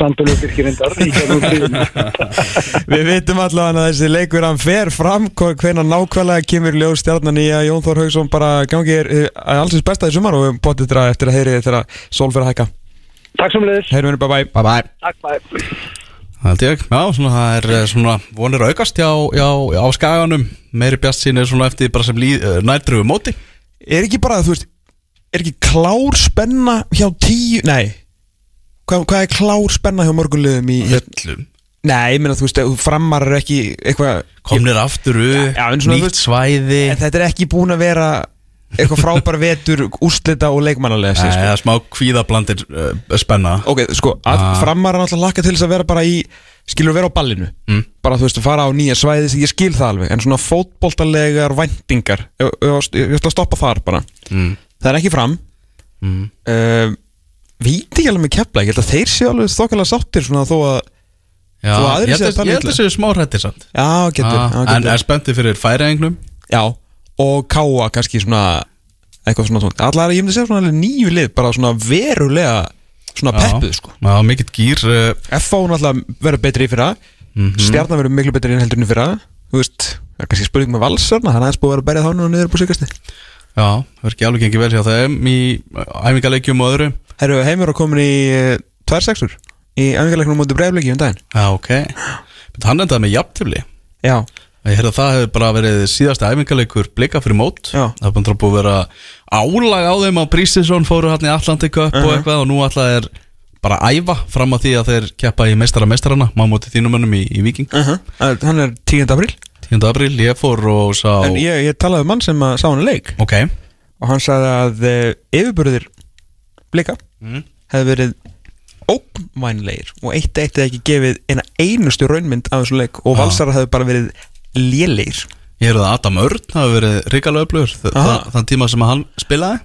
tíðina. Við vitum allavega að þessi leikur hann fer fram hvernig nákvæmlega kemur ljóð stjarnan í að Jón Þór Haugsson bara gangi er uh, allsins besta í sumar og við bótið þetta eftir að heyri þegar sól fyrir að hækka. Takk sem leiðis Heyrum við bye bye Bye. Bye Takk, bæ Það held ég, já, svona það er eh, svona vonir að aukast hjá, hjá, á skaganum. Meiri bjast sín er svona eftir bara sem líð, uh, nærtröfu móti. Er ekki bara, þú veist Er ekki klár spenna hjá tíu Nei Hvað, hvað er klár spenna hjá morgunliðum í Hjöllum Nei, ég meina þú veist, framar er ekki eitthvað Komnir aftur upp, þú nýtt svæði En þetta er ekki búin að vera eitthvað frábær vetur, úslita og leikmannalega Nei, sko. það er smá kvíðablandir uh, spenna Ok, sko, Ah. framar er náttúrulega lakka til þess að vera bara í skilur vera á ballinu Mm. bara þú veist að fara á nýja svæði ég skil það alveg, en svona fótboltalegar ég, ég ætla að stoppa þar bara, mm. Það er ekki fram. Mm. uh, víti ekki alveg með kepla, ég held að þeir séu alveg þokkalega sáttir svona þó að Já, ég held séu að- þannig ég held að séu smá hrættir samt. Já, getur, Ah, já, En getur. er spenntið fyrir færiðingnum já, og káa kannski svona eitthvað svona tónt, allar ég myndi segja svona nýju lið, bara svona verulega svona peppuð, sko. Já, mikill gýr uh, FH náttúrulega verður betri í fyrra. Mhm. Stjarnan verður miklu betri en heldur í fyrra. Þú veist, er kannski spurning með valsarna að aðeins búið að vera að berja þá á Já, það er ekki alveg gengið vel hjá þeim í æfingaleikjum og öðru Herru, heimur að komin í uh, tvær sexur Í æfingarleiknum mútið breyfleiki um daginn Já, ok Men Hann endaði með jafntifli Já, Ég heyrði að það hefur bara verið síðasti æfingaleikur blika fyrir mót Já. Það er bara búið að vera álag á þeim á Prístisson fóru hann í Atlantic Cup og Uh-huh. eitthvað og nú alltaf er bara að æfa fram að því að þeir keppa í meistara meistarana má móti þínum mönnum í, í Viking uh -huh. hann er 10. apríl 10. apríl, ég fór og sá En ég, ég talaði um mann sem að sá hann í leik Ok Og hann sagði að uh, yfirburðir blika mm. hefði verið ómænlegir Og eitt eitt hefði ekki gefið eina einustu raunmynd af þessu leik Og Já. valsara hefði bara verið lélegir Ég heyrði að Adam Örn hafi verið ríkalega öflugur þ- Aha. þa- þann tíma sem hann spilaði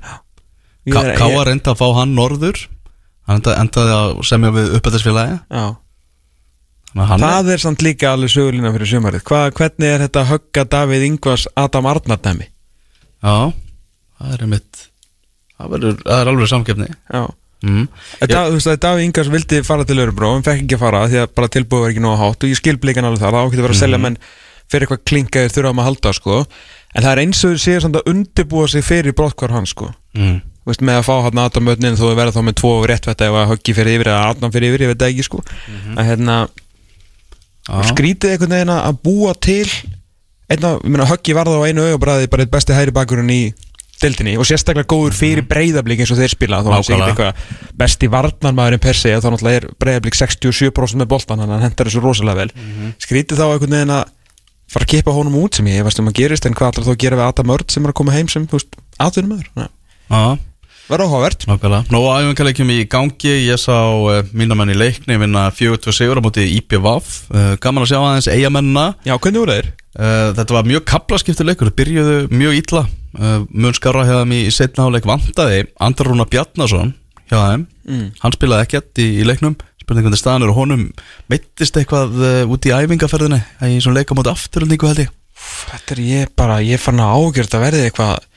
Ég er- Káa ég- reyndi að fá hann norður hann enda- endaði að semja við uppættisfélagi Já að Það er samt líka alveg sögulína fyrir sumarið. Hva, Hvernig er þetta högga Davíð Ingvars Adam Arnar dæmi? Já, það er einmitt Það, verður, það er alveg samkeppni. Já. Mm. Davíð Ingvars vildi fara til Örubró en fekk ekki að fara því að bara tilbúið var ekki nóg hátt og ég skil blikan alveg það, það ákveði að vera að selja menn fyrir eitthvað klinkaðir þurfa að halda sko. En það er eins og séu samt að undirbúa sig fyrir brottkvar hans sko. Mm. Þú veist, með að fá hann Adam Ötnin þó að vera þá með tvo réttvætta ef að höggi fyrir yfir eða Adam fyrir yfir, ég veit ekki sko. Að hérna Já. skrítið einhvern veginn að búa til einna, ég meina höggi varða á einu augabræði bara eitt besti hæri bakurinn í deildinni og sérstaklega góður fyrir breyðablík eins og þeir spila. Þá sé ekki Nákvæmlega. eitthvað besti varnarmaðurinn per se þá náttúrulega er breyðablík 67% með boltan hann hentar þessu rosalega vel. Skrítið þá einhvern veginn að fara að kippa honum út sem ég veist um að gerist en hvað ætlar þá gera við Adam Örd sem er að koma heim sem atvinnum maður Já, verður áhugavert. Nó æfingarleikjum í gangi. Ég sá uh, mínamenn í leikni vinna 4-2 sigur á móti IPVAF uh, Gaman að sjá aðeins eigamennina já, hvernig voru þeir? uh, Þetta var mjög kaplaskiptur leikur. Þeir byrjuðu mjög illa. Uh, Mun skára hjá þeim í setna áleik vantaði Andrar Rúna Bjarnason hjá þeim. Mm. Hann spilaði ekkert í, í leiknum. Spurning hvernig staðan er og honum. Meittist eitthvað út í æfingaferðinni Í svona leika móti afturöldingu held ég. Þetta er ég bara, ég fann að ágjörð að verði eitthvað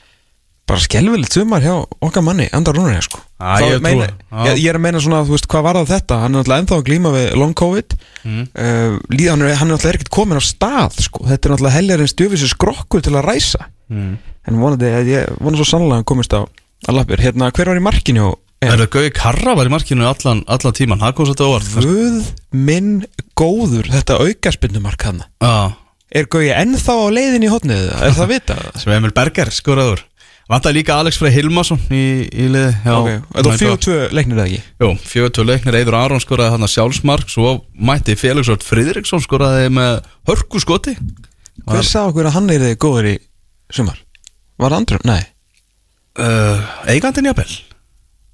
bara skelvilegt sumar hjá okkar manni, Andar Rúnar sko. Þá ég meina, ég, ég er að meina svona, þú veist, hvað var það þetta? Hann er náttúrulega ennþá að glíma við long covid. Mm. uh, líð, hann, er, hann er náttúrulega ekkert komin á stað sko. þetta er náttúrulega heljarinn stjöfisir skrokkur til að ræsa. Mm. en vonandi, ég vonandi svo sannlega að hann komist á að lappir, hérna, hver var í markinu Er það Gauði Karra var í markinu allan, allan tíman Það kom svolítið óvart. Guð minn góður þetta aukarspinnumark hann. Já, er Gauði ennþá á leiðin í hotnið er það vita? sem Emil Berger skoraður Vantaði líka Alex Frey Hilmarsson í, í liði já, ok, þetta var 42 leiknir eða ekki? Jú, 42 leiknir, Eidur Aron skoraði hann að sjálfsmark Svo mætti Felix Ört Friðriksson skoraði með hörku skoti. Hver sá okkur að hann er þið góður í sumar? Var það andrum? Nei. Uh, jafnvel.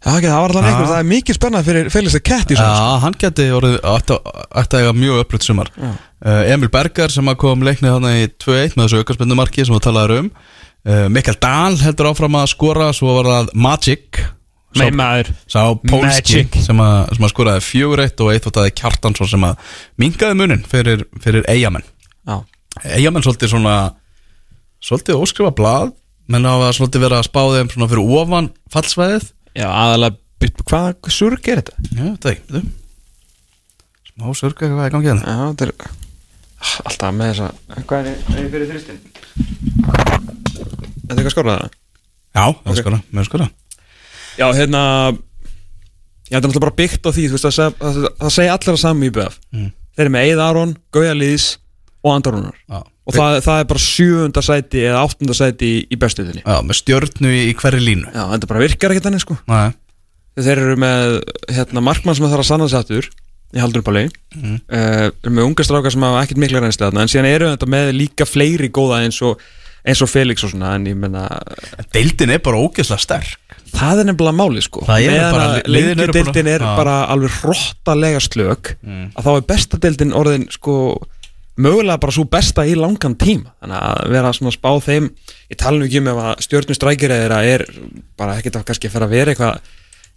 Það, ekki, það var alveg einhver, það er mikið spennað fyrir Felix að í Já, hann geti orðið að eiga mjög upplögt sumar. Uh, Emil Berger sem kom leiknið hann í 2-1 með þessu aukarspindumarki sem þú talaður um uh, Mikael Dahl heldur áfram að skora Svo var það Magic. Sá Pólski Magic. sem að, sem að skoraði fjögur eitt og eitt og það er Kjartansson sem að mingaði munin fyrir, fyrir eigamenn Já. Eigamenn svolítið svona svolítið óskrifa blað. Menn á að svolítið vera að spá þeim svona fyrir ofan fallsvæðið. Já, aðalega, hvað surg er þetta? Já, þetta ekki, veitum Smá surga hvað er gangið hérna. Já, þetta er ah, alltaf með þessa Hvað er er fyrir þristinn? Er eitthvað skórað það? Já, það er skora, með skora Já, hérna Já, þetta er náttúrulega bara byggt á því veist, það, það, það segja allir að sami í BF Mm. Þeir eru með Eið Aron, Gauja Lýðs og Andarunar Já, Og það, það er bara sjöunda sæti eða áttunda sæti í, í bestuðinni Já með stjörnu í, hverju línu. Já, þetta bara virkar ekkert þannig sko. Nei, Þeir eru með hérna, markmann sem þarf að sanna sig aftur í leið Mm. uh, með unga strákar sem hafa ekkert mikla reynsli þarna en síðan eru þetta með líka fleiri góða eins og, eins og Felix og svona en ég menna deildin er bara ógeðslega sterk. það er nefnilega máli sko. Það er meðan bara- alveg hrottalega slök Mm. að þá er besta deildin orðin sko mögulega bara svo besta í langan tíma. Þannig að vera svona að spá þeim ég tala nú ekki um ef að stjórnum strækir eða er bara ekkert að kannski fara að vera eitthvað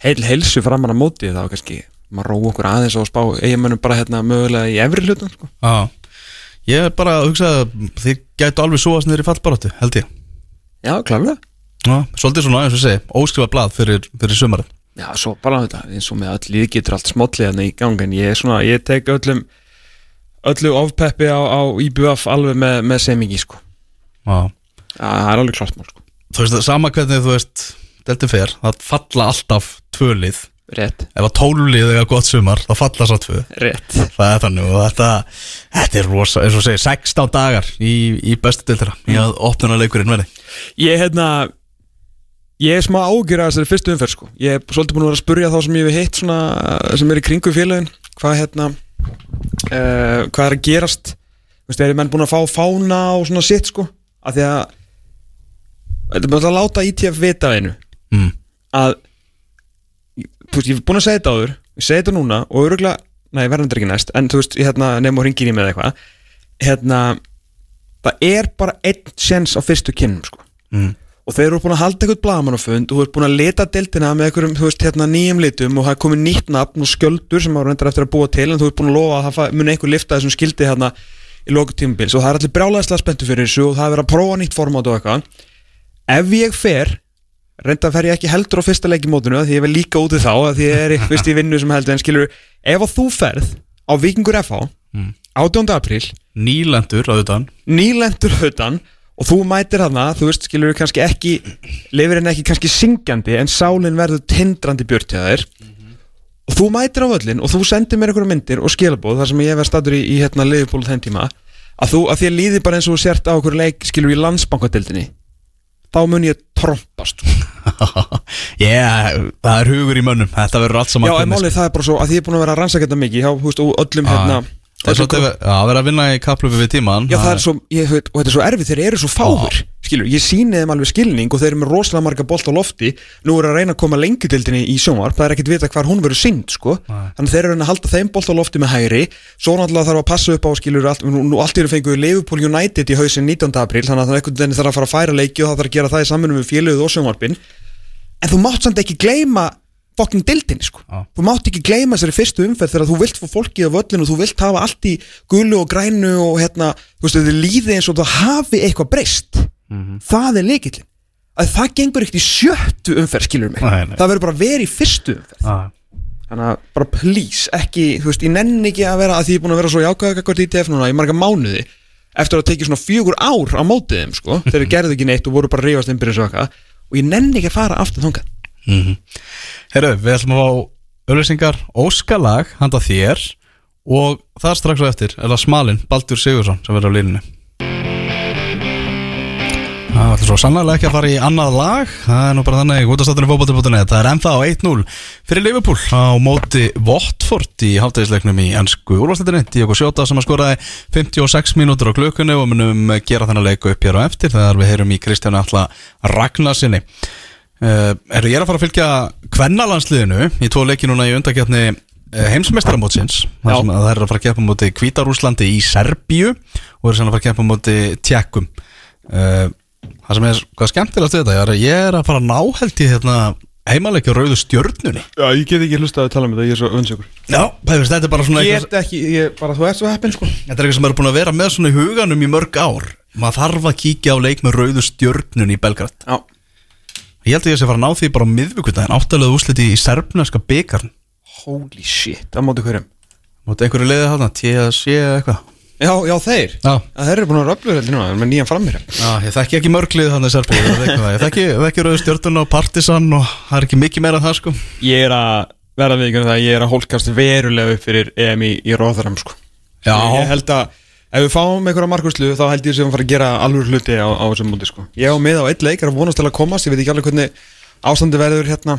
heil heilsu framan að móti þá kannski maður róa okkur aðeins og spá eiginmönnum bara hérna mögulega í efri hlutum sko. Ég er bara að hugsa að þið gætu alveg súast niður í fallbaróttu, held ég. Já, klálega Já, svolítið svona, eins og segi, óskrifa blað fyrir, fyrir sumarið. Já, svo bara þetta, eins og með öll líð getur allt smollið hérna í gang en ég er svona, ég tek öllum öllu ofpeppi á, á IBF alveg með, með semingi sko. Já. Það er alveg klart mál sko. Þú veist, sama hvernig þú veist, deltið fer það falla alltaf tvölið Rétt, Ef að tólulið eiga gott sumar, þá falla svo tvö. Rétt. Það er þannig og þetta, þetta er rosa, eins og segi, 16 dagar í, í bestu deltira í að opnuna leikurinn verði. Ég hérna Ég er smá ágjur að þessari fyrstu umferð sko. Ég er svolítið búin að vera að spurja þá sem ég hef hitt svona, sem er í kringu félagin hvað hérna uh, hvað er að gerast? Þú veist, er menn búin að fá fána og svona sitt sko? Af því að þetta er bara að láta ITF vita af einu. Mm. að þú veist, ég er búin að segja þetta áður ég segi þetta núna og öruglega nei, verðan þetta ekki næst, en þú veist, ég hérna nefnum að ringin í með eitthvað. Hérna, það er bara einn sjens á fyrstu kynnum, sko. Mm. og þeir eru búin að halda eitthvað blagamannafund og þú ert búin að leta deltina með einhverjum, þú veist, hérna nýjum litum og það er komið nýtt nafn og sköldur sem ára reyndar eftir að búa til en þú ert búin að lofa að það muni einhver lifta þessum skildi hérna í loku tímubils og það er allir brjálæðislega spenntu fyrir þessu og það er verið að prófa nýtt formát og eitthvað. Ef ég fer reynda fer ég ekki heldur á fyrsta leik í mótinu af því ég vil líka úti þá því ég er fyrst í vinnu sem heldur en skilur ef að þú ferð á Víkingur FH Mm. 18. apríl Nýlendur þetta nýlendur hautan og þú mætir hana, þú veist, skilur kannski ekki, lifir henni ekki kannski syngjandi en sálinn verður tindrandi björt hjá þér og þú mætir á völlin og þú sendir mér einhverja myndir og skilabóð þar sem ég verð statur í, í hérna liðbúl þenn tíma að þú, að því að líði bara eins og sért á okkur leik skilur í landsbankadeildinni þá mun ég trompast. Yeah, Það er hugur í mönnum, þetta verður allt saman Já, en málið það er bara svo að því ég er búin að vera að rannsaka þetta mikið hjá, og öllum Já, hérna Það er að vera að vinna í kaplöfu við tíman Já, það er svo, ég, veit, og þetta er svo erfið, þeir eru svo fáir skilur, ég síni þeim alveg skilning og þeir eru með rosalega marga bolt á lofti. Nú er að reyna að koma lengjudeldinni í sjónvarp það er ekkert vita hvar hún verður synd, sko. Nei. þannig þeir eru að reyna að halda þeim bolt á lofti með hægri. Svo náttúrulega þarf að passa upp á skilur allt, nú, allt eru fenguð Liverpool United í hausin 19. apríl, þannig að veginn þarf að fara að færa leiki og það þarf að gera það í samfunum við félöguð og sjónvarpin. En þú mátt samt ekki gleyma fokkin dildinni sko. Já. þú mátt ekki gleyma þessari fyrstu umferð þegar þú vilt fá fólkið á völlinu og þú vilt hafa allt í gulu og grænu og hérna, þú veist, þið líði eins og það hafi eitthvað breyst. Það er leikillin að það gengur ekkert í sjöttu umferð skilur mig, Nei, nei. það verður bara vera í fyrstu umferð. Já, þannig að bara please, ekki þú veist, ég nenni ekki að vera að því ég er búin að vera svo jákvæða eitthvað í TF núna í marga mánuði eftir að tekið svona fjögur ár á mótið þeim sko, þeir eru gerðu ekki neitt og voru bara rífast og eitthvað og ég nenni ekki að fara aftur þangað Mhm. Herru, við ætlum að fá auðlýsingar óskalag handa þér og það strax á eftir er það smalinn Baldur Sigursson sem verður á línunni. Það ætlum svo sannlega ekki að fara í annað lag. Það er nú bara þannig útastáttunni fótbolti.net það er ennþá 1-0 fyrir Liverpool á móti Watford í hálftegisleiknum í ennsku úrvastættinni Diogo Sjóta sem að skoraði 56 mínútur á klukkunni og munum gera þennan leiku upp hér á eftir þegar við heyrum í Kristjánu Alla Ragnarsinni Uh, er ég er að fara að fylgja kvennalandsliðinu í tvo leiki núna í undakefni uh, heimsmeistaramótsins? Þar Já. sem að það er að fara að keppa móti Hvítarúslandi í Serbíu og er sem að fara að keppa móti Tjekkum uh, Það sem er hvað skemmtilegast við þetta er að ég er að fara að ná held í hérna heimalegja rauðu stjörnunni. Já, ég get ekki hlustað að tala um þetta, ég er svo önsökur Já, Pæfis, þetta er bara svona eitthvað, Get ekki, ég, bara þú ert svo heppin sko. Þetta er eitthvað sem er búin að vera með svona í huganum í mörg ár. Maður þarf að kíkja á leik með rauðu stjörnunni í Belgrad. Já, Ég held að ég sé að fara að ná því bara á miðvikudaginn áttalega úsliti í serbneska byggarn holy shit, það móti hverjum? Mátti einhverju leiði þarna, TSC eða eitthvað? Já, já, þeir. Já, Það þeir eru búin að röflur heldur núna, með nýjan framir Já, ég þekki ekki mörglið þannig veit eitthvað. ég þekki, þekki rauðu stjörnun og partisan og það er ekki mikið meira það sko. Ég er að verða við ykkur það að ég er að hólkast verulega upp fyrir EM í, í Róðaram sko. Já. Að ef við fáum einhverja markurslu þá held ég sem að fara að gera alveg hluti á, á þessum múti sko. Ég á með á eitt leik er að vonast til að komast, ég veit ekki alveg hvernig ástandi verður hérna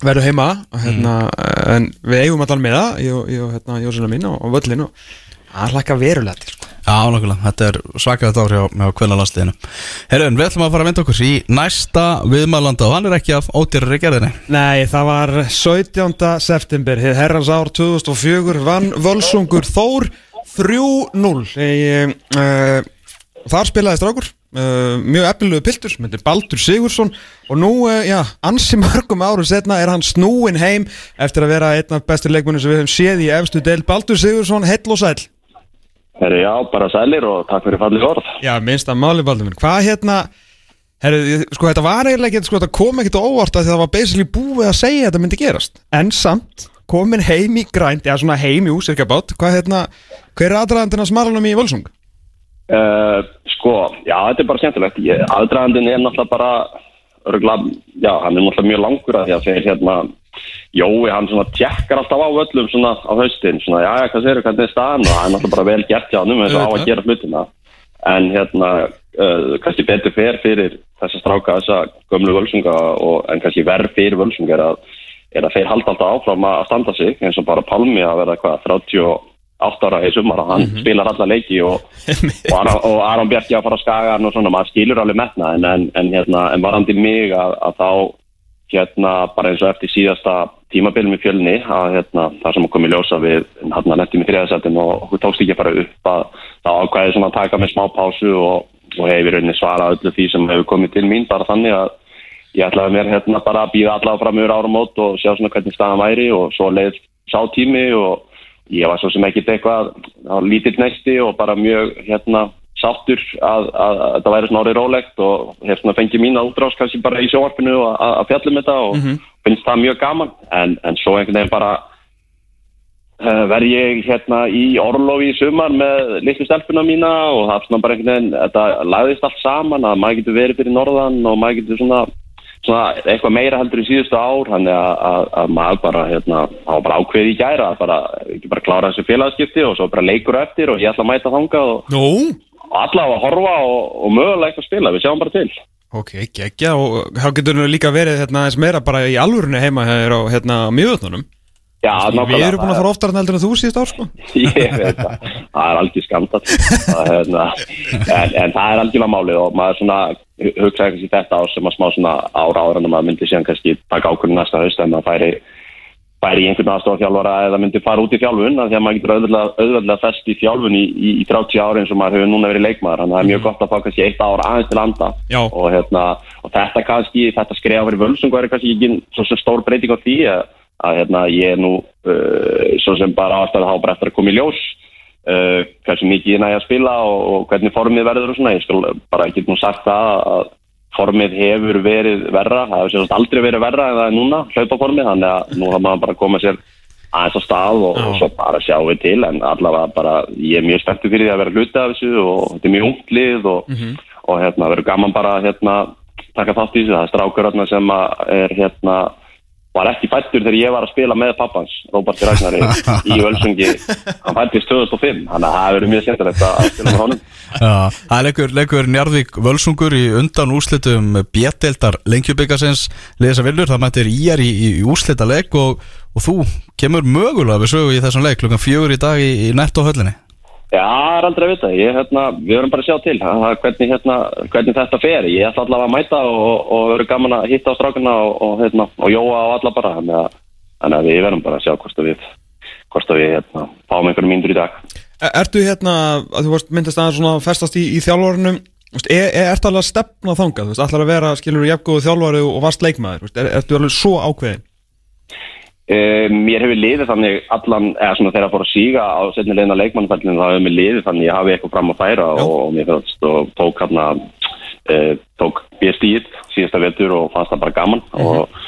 verður heima hérna, en við eigum allan með það ég, og- hérna, Jósina mín á, á völlin og það hlakka verulega til sko. Já, nákvæmlega, þetta er svakaðið ár hjá, hjá kvennalandsliðinu. Herrun, við ætlum að fara að vinda okkur í næsta viðmælanda og hann er ekki af ódýrari gerðinni. Nei, það var 17. september, hið herrans ár 2004 vann Völsungur Þór 3-0 Í, uh, Þar spilaði strákur uh, mjög efnilegu piltur, myndir Baldur Sigursson og nú, uh, já, ansi mörgum árum setna er hann snúin heim eftir að vera einn af bestu leikmunum sem við höfum séð í efstu del Baldur Sigursson, hell og sæl Herri, já, bara sælir og takk fyrir fallið orð. Já, minnst að máli Baldur minn, hvað hérna Herru, ég- sko þetta var eiginlega ekki, sko þetta kom ekkert á óvart að því það var basically búið að segja að þetta myndi gerast. En samt, komin heim í grænt, eða svona heim í úsirka bát Hvað hérna, hver er aðdraðandinn að smarlanum í Völsung? Uh, sko, já, þetta er bara skemmtilegt. Aðdragandinn er náttúrulega bara, örgulega, já, hann er náttúrulega mjög langur að því að þeir hérna, Jói, hann svona tjekkar alltaf á öllum svona á haustin, svona, já, hvað segir hvernig er staðan og hann er náttúrulega bara vel gert hjá hann um þess að á að gera hlutina. En hérna, uh, kannski betur fer fyrir þessa stráka, þessa gömlu völsunga og en kannski verð fyrir völsunga er að, er að þeir halda alltaf áfram að standa sig eins og bara Palmi að verða hvað, 38 ára í sumar og hann spilar alla leiki og, og, Aron, og Aron Bjarki að fara að skagan og svona, maður skilur alveg metna en, en, en, hérna, en varandi mig að, að þá hérna bara eins og eftir síðasta tímabilum í fjölni að hérna, það sem kom í ljósa við hérna nettum í þriðasættin og okkur tókst ekki að fara upp að þá ákvæði svona að taka með smá pásu og, og hefur rauninni svarað öllu því sem hefur komið til mín bara þannig að ég ætlaði mér hérna bara að býða allavega fram yfir áramót og sjá svona hvernig staðan væri og svo leið sá tími og ég var svo sem ekkit eitthvað á lítill næsti og bara mjög hérna sáttur að, að, að þetta væri svona árið rólegt og hef svona fengið mína útrás kannski bara í sjóarpinu og að, að fjallum þetta og finnst það mjög gaman. En, en svo einhvern veginn bara uh, verð ég hérna í orlofi í sumar með litlu stelpuna mína og það er svona bara einhvern veginn þetta lagðist allt saman að maður getur verið fyrir norðan og maður getur svona svona eitthvað meira heldur í síðustu ár þannig að, að, að maður bara hérna, á bara ákveði í gæra bara, ekki bara klára þessu félagskipti og svo bara leikur eftir og ég ætla að mæta þangað og, og allavega að horfa og, og mögulega eitthvað spila, við sjáum bara til Ok, geggja og þá getur nú líka verið hérna eins meira bara í alvörunni heima hér á hérna miðvötnunum Já, Við erum búin að fara oftar en heldur en þú síðust ár sko. Ég veit það, það er algjör er, hérna, en, en það er algjörlega málið og maður svona hu- hugsaði kannski þetta ár sem að smá svona ára ára en maður myndi síðan kannski taka ákvörðin næsta haust en maður færi, færi í einhvern aðstofþjálfara eða myndi fara út í þjálfun af því að maður getur auðvitað, auðvitað fest í þjálfun í, í, í 30 ári eins og maður hefur núna verið leikmaður. Þannig að það er mjög gott að fá kannski eitt ára aðeins til anda. Og, hérna, og þetta kannski, þetta að, hérna, ég er nú uh, svo sem bara ástæða að hafa eftir að koma í ljós uh, hversu mikið ég næði að spila og, og hvernig formið verður og svona. Ég skal bara ekki nú sagt það að formið hefur verið verra það hefur sérst aldrei verið verra en það er núna hlaupaformið, þannig að nú har maður bara komað sér aðeins á stað og, og svo bara sjáum við til en allavega bara ég er mjög spenntur fyrir því að vera hluti af þessu og þetta er mjög unglið og, og hérna verður gaman bara hérna taka þátt í þessu, það er strákur hérna sem að er hérna var ekki fættur þegar ég var að spila með pappans Róbert Ragnari í Völsungi. Hann fættist 2005 þannig að það verður mjög skemmtilegt að að spila með honum. Já, það er leikur, leikur Njarðvík Völsungur í undan úrslitum B-deildar lengjubikarsins liðsa viljur, það mættir íjar í, í, í úrslita leik og, og þú kemur mögulega við sögu í þessum leik klukkan fjögur í dag í, í netto höllinni Já, það er aldrei að vita. Ég, hérna, við verðum bara að sjá til það, hvernig, hérna, hvernig þetta fer. Ég ætla allavega að mæta og, og verður gaman að hitta á strákuna og, og, hérna, og jóa á alla bara. Þannig að, að við verðum bara að sjá hvort að við hvort að við hérna, fáum einhverjum mínútur í dag. E- Ertu hérna, að þú varst myndast aðeins svona festast í, í veist, Er, er ertu alveg að stefna þangað, þú veist, allar að vera, skilur, jafngóðu þjálfari og varst leikmaður, er, ertu alveg svo ákveðin? Um, mér hefur liðið þannig allan, eða svona þegar að fór að síga á setni leiðina leikmannfællinu, þá hefur mér liðið þannig ég hafi eitthvað fram að færa Já. og, mér fannst og tók hérna uh, tók B-stíð síðasta vetur og fannst það bara gaman og,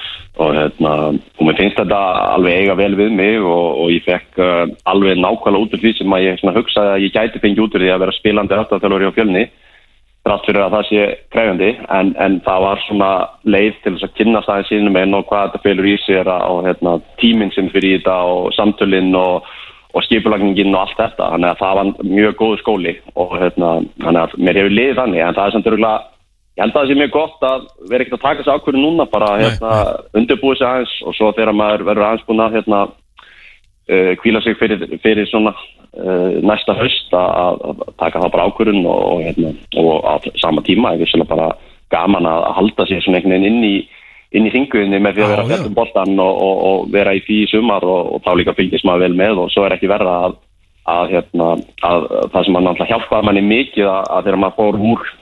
og hérna og mér finnst þetta alveg eiga vel við mig og, og ég fekk uh, alveg nákvæmlega út úr því sem að ég hugsaði að ég gæti fengið út úr því að vera spilandi afturþjálfur á fjölni þrátt fyrir að það sé krefjandi en, en það var svona leið til þess að kynna staðin sínum einn og hvað þetta fylgur í sér og hérna, tíminn sem fyrir í þetta og samtölinn og, og skipulagningin og allt þetta. Þannig að það var mjög góð skóli og hérna, þannig að mér hefur liðið þannig en það er samt örgulega ég held að það sé mjög gott að vera ekkert að taka þessi ákvörðu núna bara hérna, undirbúið sig aðeins og svo þegar maður verður aðeins búin að hérna, uh, kvíla sig fyrir, fyrir svona næsta höst að, taka það bara ákvörðun og, og, hérna, og á sama tíma er vissulega bara gaman að halda sér svona einhvern veginn inn í inn í þinguðinni með því að vera já. fjallum boltan og, og, og vera í því í sumar og, og þá líka fylgist maður vel með og svo er ekki verða að, að, hérna, að það sem mann alltaf hjálpaði manni mikið að, að þegar maður fór úr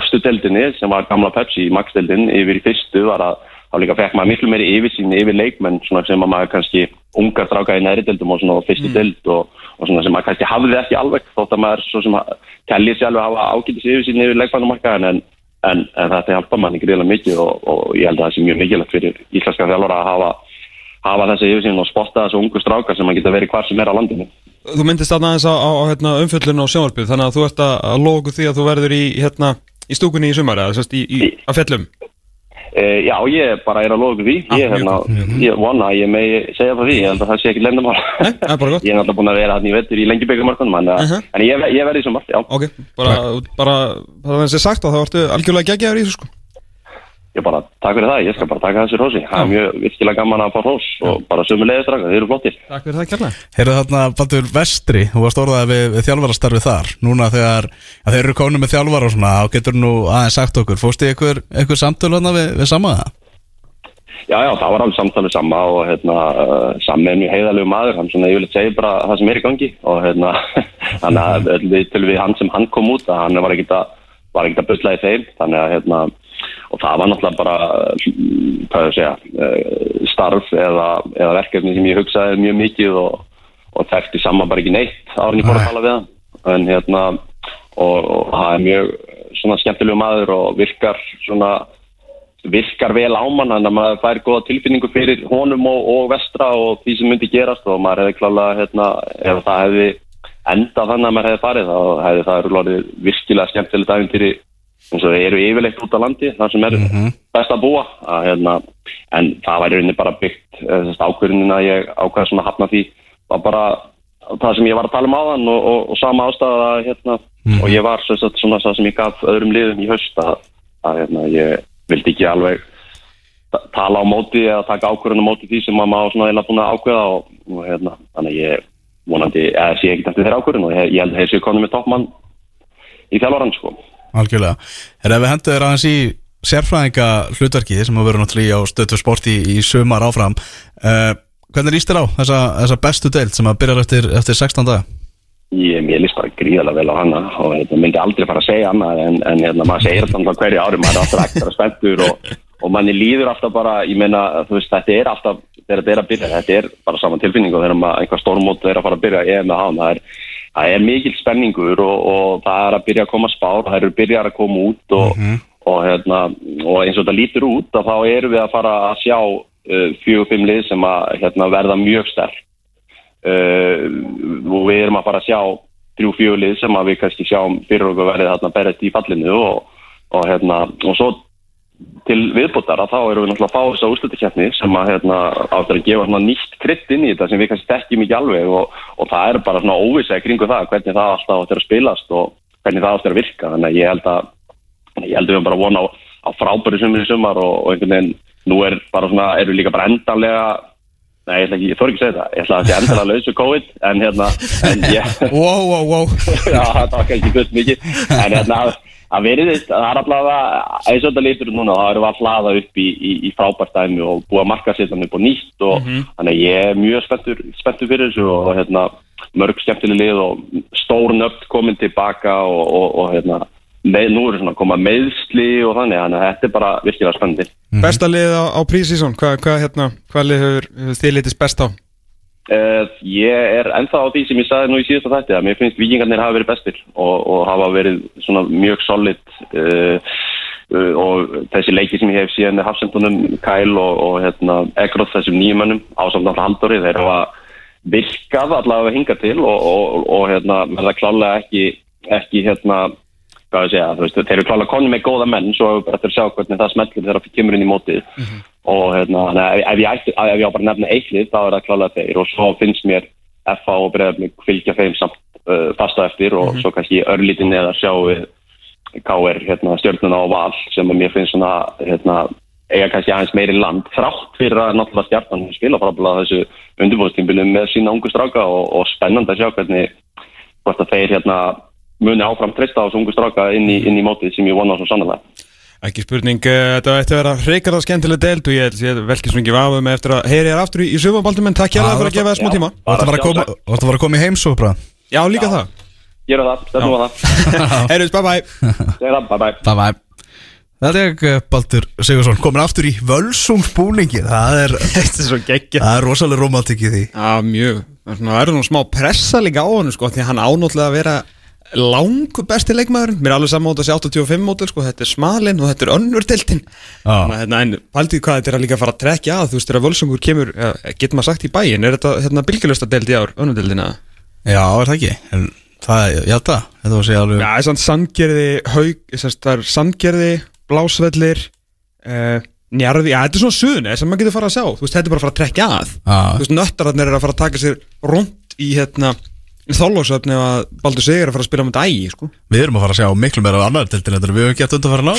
efstu deildinni sem var gamla Pepsi í Max-deildin yfir í fyrstu var að þá líka fekk maður miklu meiri yfirsýn yfir leikmenn svona sem að maður kannski ungar stráka í næri deildum og svona á fyrstu deild og, og svona sem maður kannski hafði ekki alveg þótt að maður svo sem telli sér alveg hafa ágætis yfirsýn yfir leikmannumarkaðin en, en, en þetta hjálpa manni greiðlega mikið og, og ég held að það sé mjög mikilvægt fyrir íslenska þjálfara að hafa, hafa þessi yfirsýn og spotta þessu ungu strákar sem að geta verið hvar sem er á landinu. Þú myndist aðeins á, á, hérna, umfjöllun og sjónvarpið, þannig að þú ert að, að logu því að þú verður í, hérna, í stúkunni í sumar, eða sérst í, í, á E, já, ég bara er að loka því. Ah, Ég, mjög hérna, gott. ég vona að ég megi segja það því. Ég held að það sé ekki lendamál. Nei, það er bara gott. Ég er alltaf búin að vera hann í vettur í lengi byggjumarkunum, en, uh Mhm. en ég, ég verði í sumar, já. Ok, bara, bara, það er þessi sagt og þá ertu algjörlega geggjaður í þessu sko. Ég bara, takk fyrir það, ég skal bara taka þessi rósi. Það er mjög virkilega gaman að fá rós og bara sömu leiðist draka, þeir eru flottir. Takk fyrir það kærlega. Heyrðu þarna, Baldur Vestri, þú varst orðaði við, við þjálfarastarfið þar Núna þegar að þeir eru komin með þjálfara og svona þá getur nú aðeins sagt okkur Fórstu í einhver, einhver samtölu þarna við, við sama það? Já, já, það var alveg samtalið sama og hérna, uh, sami er mjög heiðalegu maður, hann svona yfirleitt segir bara það sem er í gangi og hérna, við til við hann sem hann kom út hann var ekkit að, að bulla í þeim, þannig að hérna, og það var náttúrulega bara, hvað ég segja, uh, starf eða, eða verkefni sem ég hugsaði mjög mikið og, og þekkti saman bara ekki neitt árin ég fór að tala við hann, en hérna, og, og það er mjög svona skemmtilegu maður og virkar svona virkar vel á mann en að maður fær góða tilfinningu fyrir honum og, og vestra og því sem myndi gerast og maður hefði klálega hérna, ef það hefði endað þannig að maður hefði farið þá hefði það eru lórið virkilega skemmtilegt æfintýri eins og þeir eru yfirleitt út á landi þar sem er best að búa að, hérna, en það væri rauninni bara byggt ákvörðunin að ég ákvæða svona hafna því. Var bara það sem ég var að tala um áðan og, og, og sama ástæða hérna, og ég var sagt, svona það sem ég gaf öðrum liðum í haust að, að hérna, ég vildi ekki alveg ta- tala á móti eða taka ákvörðun á móti því sem maður svona eða búin að ákveða og, og hérna, þannig ég vonandi, eða sé ekki eftir þeirra ákvörðun og ég, ég held að þeir séu konum með toppmann í þjálfarann sko. Algjörlega Er ef við hendur þér aðeins í sérfræðinga hlutverkið sem að vera náttúrulega á stötu sporti í, í sumar áfram uh, Hvernig líst þér á þessa, þessa bestu deild sem að byrjar eftir, eftir 16 daga? Ég, mér líst bara gríðarlega vel á hana og þetta myndi aldrei fara að segja annað en, en hérna, maður segir þetta alltaf hverju ári maður er alltaf ekstra spenntur og, og manni líður alltaf bara, ég meina, veist, þetta er alltaf, þegar þetta er að byrja, þetta er bara saman tilfinning og þegar einhver stórmót er að fara að byrja, ég er með hann, það er, það er mikil spenningur og, og það er að byrja að koma spár, það eru byrjar að koma út og, og, hérna, og eins og þetta lítur út að þá erum við að fara að sjá uh, fjögur, fimm lið sem að hérna, verða mjög sterk. Uh, og við erum að fara að sjá þrjú fjölið sem að við kannski sjáum fyrir okkur verið þarna berist í fallinu og, og, hérna, og svo til viðbútar að þá erum við náttúrulega að fá þessa úrslutikefni sem að hérna, áttur að gefa nýtt krydd inn í þetta sem við kannski þekkjum ekki alveg og, og það er bara svona óvisa kringu það hvernig það alltaf áttur að spilast og hvernig það áttur að virka þannig að ég held að ég held að við erum bara að vona á, á frábæri sumir í sumar og, og einhvern veginn nú er bara svona, við líka bara endanlega Nei, ég ekki, ég þór ekki að segja það. Ég ætla að það sé endilega lausu COVID, en hérna, en ég, Wow, wow, wow já, það var kannski fullt mikið, en hérna, að veriðist, það er allavega, eins og þetta lítur núna, erum við að hlaða upp í, í, í frábært dæmi og búa að marka sér upp og nýtt og þannig að ég er mjög spenntur, spenntur fyrir þessu og hérna, mörg skemmtileg lið og stór nöfn komin tilbaka og, og, og hérna, með, nú eru svona að koma meðsli og þannig, þannig að þetta er bara virkilega spennandi. Besta lið á, á prísísón, hvað hva, hérna, hva lið hefur, hefur þið litist best á? Uh, ég er ennþá á því sem ég sagði nú í síðasta þætti að mér finnst vikingarnir hafa verið bestir og, og hafa verið svona mjög solid uh, uh, og þessi leiki sem ég hef síðan Hafsendunum, Kæl og, og hérna, Egróð þessum nýjumannum ásamt alltaf Haldóri, þeir hafa virkað allavega hinga til og, og, hérna, verða klálega ekki, ekki hérna, hvað ég segja, veist, þeir eru klálega konni með góða menn, svo bara eftir að sjá hvernig það smellir þegar það kemur inn í mótið og hérna, ef ég, ætti, ef ég á bara nefna eittlið, þá er það klálega þeir. Og svo finnst mér FA og Breiðarblík fylgja þeim samt uh, fasta eftir og svo kannski örlítið neðar sjá við KR hérna, stjórnuna á val sem mér finnst svona hérna, eiga kannski aðeins meiri land. Þrátt fyrir að náttúrulega stjartan spila frábæðlega þessu undirbúðstímbilum með sína ungu stráka og, og spennandi að sjá hvernig hvort að þeir hérna muni áfram treysta á þessu ungu stráka inn í, inn í mótið sem ég vona svo sannlega. Ekki spurning, uh, þetta ætti að vera hreikarða skemmtileg deild og ég held ég velkið svona ekki vafum eftir að heyri þér aftur í, í sumabaldum en takk hjá fyrir að gefa það smá tíma. Þú ætti að fara að koma- í heimsópra Já, líka það. Gera það, stefnum á það. Heyrjus, bye bye. Segir það, bye bye. Það Þetta er eh, Baldur Sigursson komin aftur í völsungsbúningi Það er, Þetta er það er rosalega romantik í því. Já, mjög. Það er svona- það nú smá pressa líka á hann sko, því hann ánáttúrulega að vera langu besti leikmaðurinn. Mér er alveg saman á þessi 85 mótil sko, þetta er smalinn og þetta er önnur deltinn Já. hérna, en paldið hvað þetta er að líka fara að trekja að þú veist þegar völsungur kemur, ja, getur maður sagt í bæin er þetta hérna, bylgjulösta deld í ár, önnur deldina Já, er það ekki? En Það er, já það, þetta var að segja alveg Já, það er sérst, það er sandgerði, blásvellir, uh, njarði, já, þetta er svona suðunni sem maður getur fara að sjá, þú veist, þetta er bara að fara að trekja að. Já. Þú veist, nöttararnir er að fara að taka sér rúnt í, hérna, þállósöfni ef að Baldur Sigur er að fara að spila með dægi, sko. Við erum að fara að sjá miklu meira á annar tildin Þetta við höfum gett undan fara ná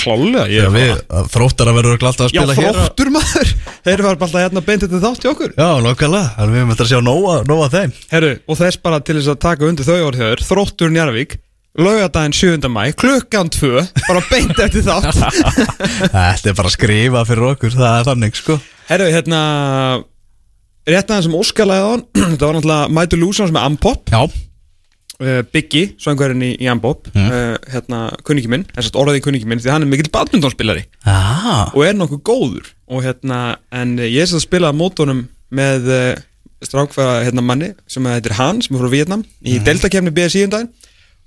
þróttar að verður alltaf að Já, spila hér þróttur maður, þeir bara alltaf hérna beintið til þátt í okkur. Já, nokkulega, þannig við höfum eftir að sjá nóga, nóga þeim Herru, og þess bara til þess að taka undir þau orðhjöður, þróttur Njarvík, laugadaginn 7. mæ, klukkan 2, bara beint eftir þátt. Þetta er bara að skrifa fyrir okkur, það er þannig sko Herru, hérna Rétt aðeins sem óskalæði á hann Það var náttúrulega Mætu Lúsons með Ampop. Já, uh, Biggi, söngverðin í, í Ampop. Uh, Hérna, kunningi minn orðaði kunningi minn Því hann er mikill badmintonspilari ah, Og er nokkuð góður. Og hérna, en uh, ég er að spila á mótunum Með uh, strákfæða hérna manni Sem heitir Han, sem er frá Vietnam Í mm. deltakefni BSI um daginn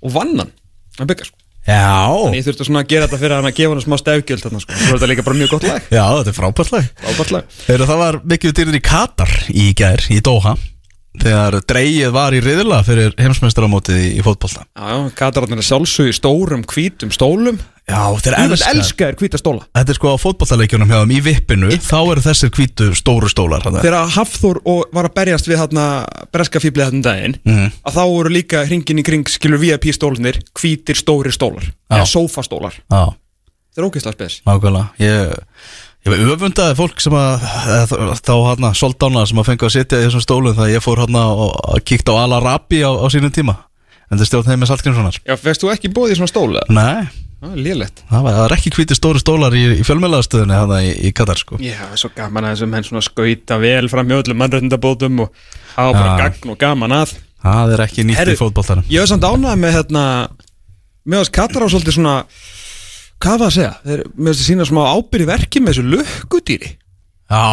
Og vann hann. Hann byggja sko já, Ég þurfti svona að gera þetta fyrir að gefa hann smá stefgjöld þarna sko. Svo er þetta líka bara mjög gott lag. Já, þetta er frábært lag. Frábært lag. Heyrðu, Það var mikið dýrðin í Katar í gær, í Doha Þegar dreigið var í riðla fyrir heimsmeistaramótið í, í fótbolta. Já, já, Katararnir er sjálfsög í stórum hvítum stólum Já, þeir elska er hvíta stóla. Þetta er sko á fótbollaleikjunum hjá þeim í vippinu Þá eru þessir hvítu stóru stólar. Þegar Hafþór var að berjast við hérna breska fýblið þarna um daginn Mhm. að þá voru líka hringin í kring skilur VIP stólarnir hvítir stóri stólar. Eða sófastólar. Já, Það er ógeðslega spes. Nákvæmlega. Ég, ég öfundaði fólk sem að þá hérna soldána sem að fengu að sitja í þessum stólum þegar ég fór hérna og kíkt á Al Arabi á, á sínum tíma. En það stjórn heim með Saltgrímssonar Í svona Það er lélegt. Það var, það var ekki hvíti stóru stólar í, í fjölmjölaðastöðunni hérna í, í Katar sko. Já, það er svo gaman að þessum henn svona skauta vel fram hjá öllum mannrættindabótum og hafa bara Já. gagn og gaman að. Það er ekki nýtt í fótboltarum Ég var samt ánægð með hérna með þess Katar á svolítið svona hvað var að segja? Þeir, með þess að sína smá ábyrði verki með þessu lukkudýri. Já,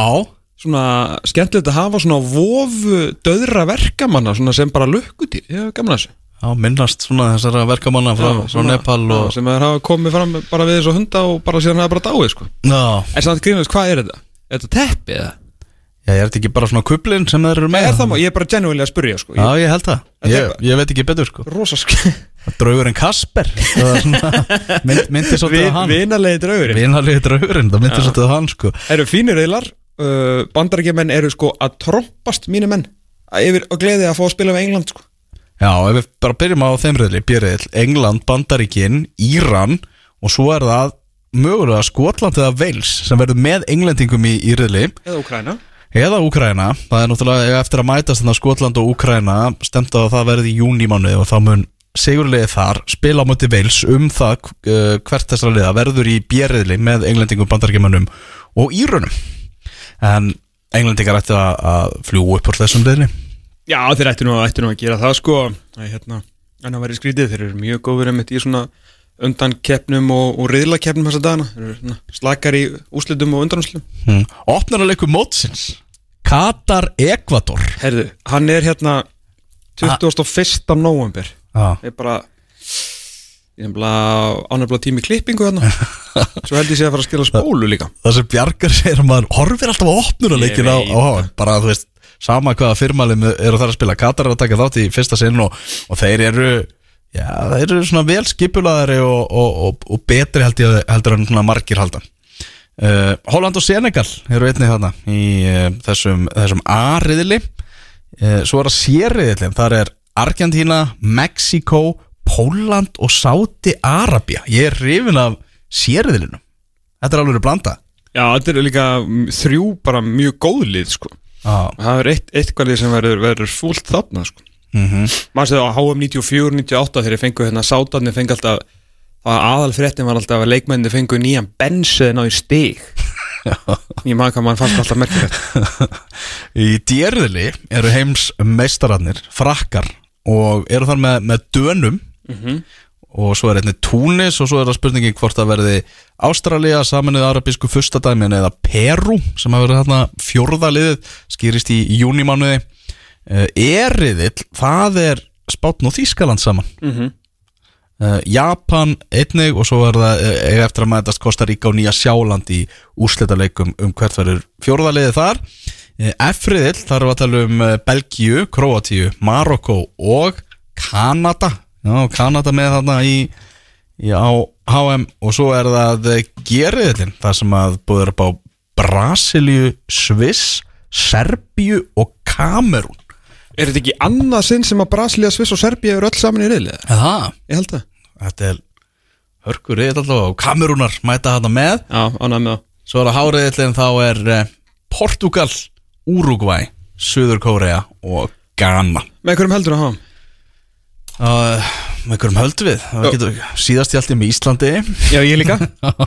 svona skemmtilegt að hafa svona vofu döðra verkamanna svona sem bara lukkudýr, ég hef gaman að þessu já, minnast svona þessara verkamanna frá, Já, frá svona- Nepal og já, sem þeir hafa komið fram bara við þessu hunda og bara síðan hafa bara dáið sko. Já, en samt grínast, hvað er þetta? Er þetta teppi eða? já, ég er þetta ekki bara svona kublin sem þeir eru með? Er það má, ég er bara genuinely að spurja sko. Já, ég, ég held það. Er ég, ég veit ekki betur sko. Rosa sk Draugurinn Kasper. Það var svona, mynd, myndi svolítið á hann. vinarlegi draugurinn. Vinarlegi draugurinn, það myndi svolítið á hann sko. Eru fínir reyðlar uh, bandarækjumenn eru sko að trompast mínu menn. Að yfir og gleði að fá að spila með England sko. Já, ef við bara byrjum á þeim reyðli Björriðil, England, Bandaríkin, Íran Og svo er það mögulega Skotland eða Wales Sem verður með englendingum í, í reyðli eða Ukræna Eða Úkraina, það er náttúrulega eftir að mætast Skotland og Úkraina stemt að það verði í júnímánuði og þá mun sigurliði þar spila á móti veils um það uh, hvert þessara liða verður í bjeriðli með englendingum, bandargemannum og írunum en englendingar ætti að, fljú upp úr þessum liðli já þeir ættu nú, ættu nú að gera það sko. Að hérna en að vera skrítið þeir eru mjög góður einmitt í svona undan keppnum og, og riðlakeppnum þessa dagana. Þeir eru svona slakar í úslitum og undanúslitum hmm. Opnar að leiku mótsins. Katar Ekvator Herðu, hann er hérna 21. november Já, Ég er bara ánæfnilega tími í klippingu hérna. Svo held ég sé að fara að skila spólu líka. Það sem Bjarkar segir að maður horfir alltaf á opnurleikin á, á HM bara þú veist, sama hvaða firmalið eru þar að spila. Katar er að taka þátt í fyrsta sinn og, og þeir eru já, þeir eru svona vel skipulaðari og, og, og, betri held ég, heldur en svona margir haldan uh, Holland og Senegal eru einnig þarna í uh, þessum, þessum A-riðili uh, svo er það C-riðilin þar er Argentina, Mexico Póland og Sáti-Arabia ég er hrifin af C-riðilinu þetta er alveg að blanda Já, þetta eru líka þrjú bara mjög góð lið sko. Það er eitt, eitthvað sem verður, verður fúlt þarna sko. mhm. Maður séð á HM 94, 98 þegar ég fengu hérna sátarnir fengu alltaf að aðal fréttin var alltaf að leikmenni fengu nýjan bensin á í stig. Ég maður mann fannst alltaf merkilegt. Í djerðili eru heims meistararnir, frakkar og eru þar með, með dönum og svo er einnig Túnis og svo er það spurningin hvort það verði Ástralía, saminuð arabísku fyrstadæmin eða Peru sem hafa verið þarna fjórða liðið skýrist í júnimánuði Eriðill, það er Spátn og Þískaland saman. Mhm. uh, Japan einnig og svo er það eiga eftir að mætast Kosta Ríka og Nýja Sjáland í úrslitaleikum um hvert verður fjórða liðið þar. Efriðill, þar við að tala um Belgíu, Króatíu, Marokko og Kanada Já, Kanada með þarna í, í á HM og svo er það Geriðillin, það sem að búður upp á Brasilíu, Sviss, Serbíu og Kamerún. Er þetta ekki annað sinn sem að Brasilia, Sviss og Serbia eru öll saman í reyðlið? Eða, Ég held það. Þetta er hörkur riðill alltaf og Kamerúnar mæta þarna með. Já, ánægð með það. Svo er það háriðillin þá er eh, Portugal, Uruguay, Suður Kórea og Ghana. Með hverjum heldur að hafa? Uh, Með hverjum höldum við? Getur, síðast ég alltaf með Íslandi. Já, ég líka.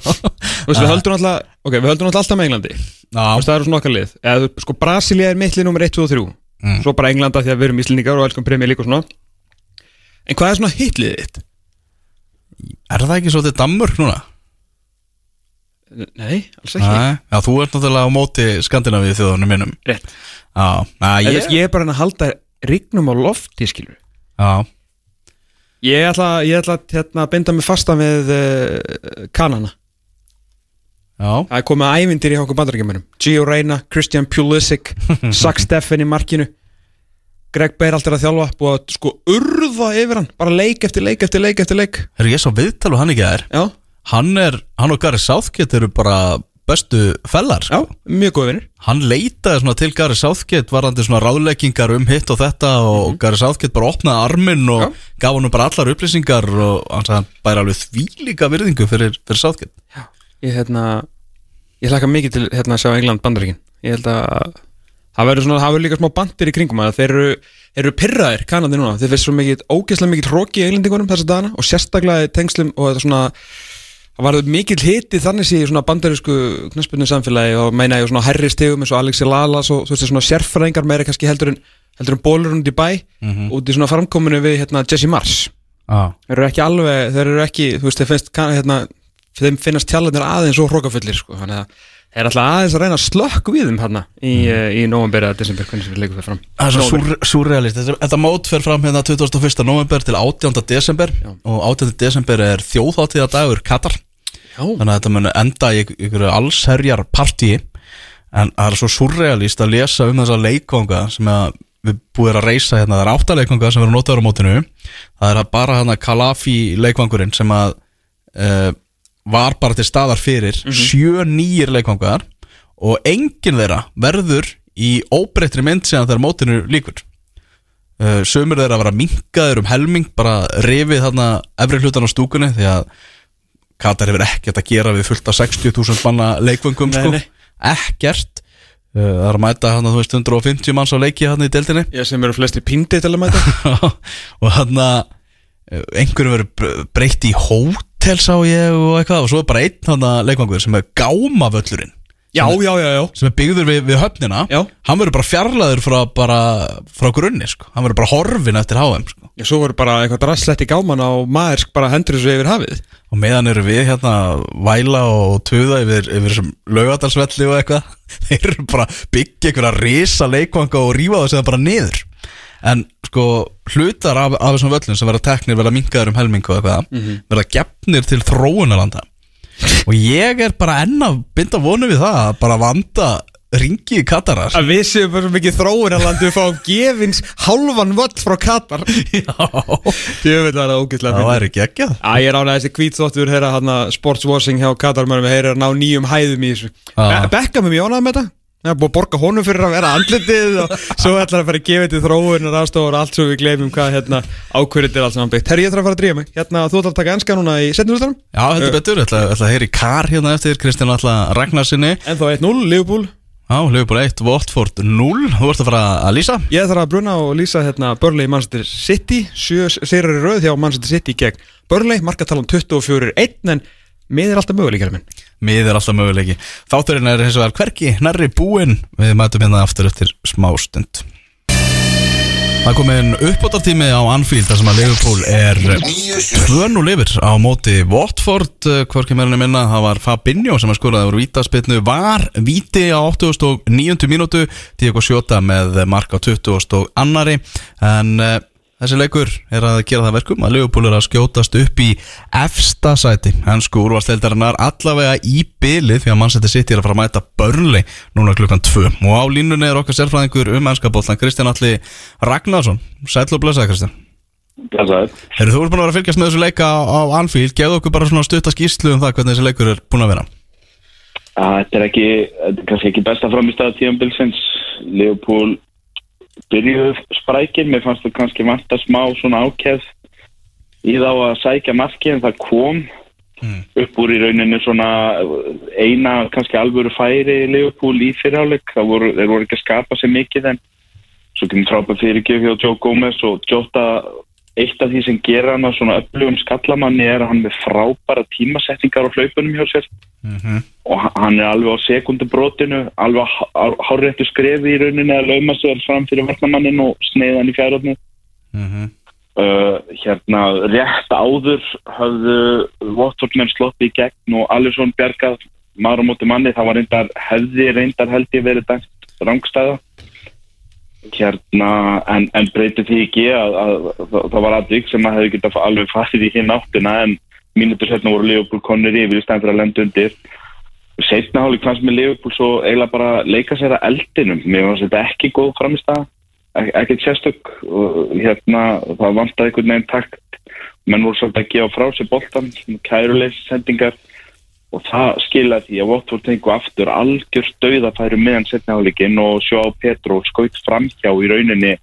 Þú veist, við höldum alltaf Ok, við höldum alltaf með Englandi. Veist, það eru svona okkar lið. Eða, þú- sko, Brasilia er mitt lið nummer 1, 2 og 3 Mm. Svo bara Englanda því að við erum íslendingar og elskum premjör líka og svona. En hvað er svona hitliðið þitt? er það ekki svolítið Danmörk núna? Nei, alls ekki. Nei, já, þú ert náttúrulega á móti Skandinavíu þjóðunum minnum Rétt. Já, na, ég... ég, ég er bara að halda rignum á lofti, skilur já, Ég ætla, ég ætla að hérna, binda mig fasta með uh, kanana. Já, Það er komið að ævindir í okkur bandarækjumunum Gio Reyna, Christian Pulisic Zach Steffen í markinu. Greg Berhalter að þjálfa Búið að sko urða yfir hann. Bara leik eftir leik eftir leik eftir leik. Er ég svo viðtal og hann ekki er Já, Hann er, hann og Gary Southgate eru bara bestu fellar já, sko. mjög góð vinnir Hann leitaði svona til Gary Southgate varandi svona ráðleggingar um hitt og þetta og Gary Southgate bara opnaði arminn og Já. gaf hann bara allar upplýsingar og hann sagði hann bæri alveg þvílíka virðingu fyrir, fyrir Southgate. Ég hérna Ég hlakka mikið til hérna að sjá England bandaríkin. Ég held að Það verður svona, það verður líka smá bandir í kringum að þeir eru, eru pyrraðir kanandi núna. Þeir finnst svo mikið, ógeðslega mikið tróki í englendingunum þessa dagana og sérstaklega tengslum og þetta svona það var mikil hiti þannig sé í svona bandarísku knaspinu samfélagi og meina ég svona herri stegum eins og Alexi Lalas og þú veist svona sérfræðingar meira kannski heldur en heldur en bólur í bæ út í svona framkominu við hérna Jesse Mars Já, þeir eru ekki alveg, þeir eru ekki þú veist, þeir finnst, kann- hérna, þeim finnast tjallarnir aðeins og hrókafullir sko, þannig að þeir er alltaf aðeins að reyna að slökk við þeim hérna í, mm. í november eða desember, hvernig sem við leikum það fram Það er svo súrrealist Þetta, mót fer fram hérna 21. november til 18. desember Já. og 18. desember er þjóðháttíða dagur Katar þannig að þetta muni enda í ykkur allsherjar partíi en það er svo surrealist að lesa um þessa leikvanga sem við búum að reysa hérna, það er átta leikvanga sem verður notaður á mótinu. Það er bara hérna Kalafi leikvangurinn sem að uh, var bara til staðar fyrir sjö nýjir leikvangar og enginn þeirra verður í óbreyttri mynd sem þegar mótinu líkur uh, sömur þeirra að vera minkaður um helming bara rifið þarna efri hlutan á stúkunni því að Katar hefur ekkert að gera við fullt af 60.000 manna leikvöngum Nei, sko. nei. ekkert. Uh, það er að mæta hann að þú veist 150 manns á leiki hann í deildinni. Ég sem eru flesti píndi til að mæta. Og hann að einhverjum verður br- breytt í hótel sá ég og eitthvað. Og svo er bara einn hann að leikvangur sem er gámavöllurinn Já, já, já, já sem er byggður við, við höfnina Já. hann verður bara fjarlæður frá, bara, frá grunni sko. hann verður bara horfin eftir HM sko. Já, svo voru bara eitthvað drasslegt í gáman á maður bara hendur þessu yfir hafið og meðan eru við hérna væla og tuða yfir, yfir þessum laugadalsvelli og eitthvað þeir eru bara að byggja einhverja risa leikvanga og rífa það sem bara niður en sko hlutar af, af þessum völlum sem verða teknir verða minkaður um helmingu og eitthvað verða gefnir til þróunarlanda og ég er bara enn að binda vonu við það að bara vanda ringi í Katarar. Að við séum bara mikið þróun að landu fáum gefins hálfan völl frá Katar. Já, það er ógeðslega það væri geggjað. Æ, ég er ánægði þessi kvítþóttur þeirra hann sportswashing hjá þeir eru að ná nýjum hæðum í þessu. Be Beckham er mjög ánægði með þetta Það er búið að borga honum fyrir að vera andlitið og svo ætlar að fara að gefa til þróunar aðstofur og allt svo við gleymum hvað hérna ákvörðið er saman byggt. Herri, ég þarf að fara að drífa mig. Hérna, þú ætlar að taka enska núna í setnumhústanum. Já, heldur betur, ég ætla, ég ætla að heyri kar hérna eftir Kristján ætla Ragnarsinni En þá 1-0, Liverpool. Já, Liverpool 1, Watford 0 Þú ert að fara að lýsa Ég þarf að bruna og lýsa hérna Burnley Manchester City, sjö sérari röð hjá Manchester City gegn Burnley, markatalan 24-1 en mið er alltaf möguleikar minn. Mið er alltaf möguleiki Þátturinn er hins vegar hverki nærri búinn Við mætum hérna aftur eftir smá stund Það er komin uppbótartími á Anfield þar sem að Liverpool er 2-0 yfir á móti Watford hvorki meðlinni minna, það var Fabinho sem að skoraði úr vítaspilnu, var víti á 89. mínútu Diego Sjóta með mark á 20. og annari en uh, þessi leikur er að gera það verkum að Liverpool er að skjótast upp í efsta sæti, hansku úrvarsleildarinnar allavega í bylið því að mannsætti sitt er að fara að mæta Burnley núna klukkan 2 og á línunni er okkar sérfræðingur um ennskapollan Kristján Alli Ragnarsson. Sæll og blessaði Kristján. Herru, þú ert búin að vera að fylgjast með þessu leika á, Anfield, gefðu okkur bara svona stutta skýrslu um það hvernig þessi leikur er búin að vera. Ja, þetta er ekki, kannski ekki besta framistæða tíðanbilsins. Leopold byrjuð sprækir, mér fannst það kannski vanta smá svona ákjæð í þá að sækja marki en það kom upp úr í rauninu svona eina kannski alvöru færi Leopold í fyrirháleik. Það voru, voru ekki að skapa sér mikið en svo kemur trápa fyrirgjöf hjá Joe Gomez og Jota eitt af því sem gera hann að svona upplugum skallamanni er að hann er með frábæra tímasetningar á hlaupunum hjá sér. Og h- hann er alveg á sekundubrotinu alveg á hárréttu skrefi í rauninni að lauma sér fram fyrir varnamannin og sneiða hann í fjárhóttinu uh, hérna rétt áður höfðu Watfordmenn sloppið í gegn og Alisson bjargað maður á móti manni, það var reyndar hefði reyndar held ég verið dæmt rángstæða hérna en, en breytið því ekki að, að, að það var aðvík sem að hefði getað alveg farið í hinn áttina en mínútur setna voru Leopold konur yfir í stæðan fyrir að lenda undir. Setna hálfleik fannst mér Leopold svo eiginlega bara leika sér að eldinum. Mér fannst þetta ekki góð framist að ekkert sérstök hérna það vantaði einhvern veginn takt. Menn voru svolítið að gefa frá sér boltan kæruleys sendingar og það skilaði því að Watford tengu aftur algjör stöðafæru meðan setna hálfleikin og sjá Petro skaut framhjá í rauninni.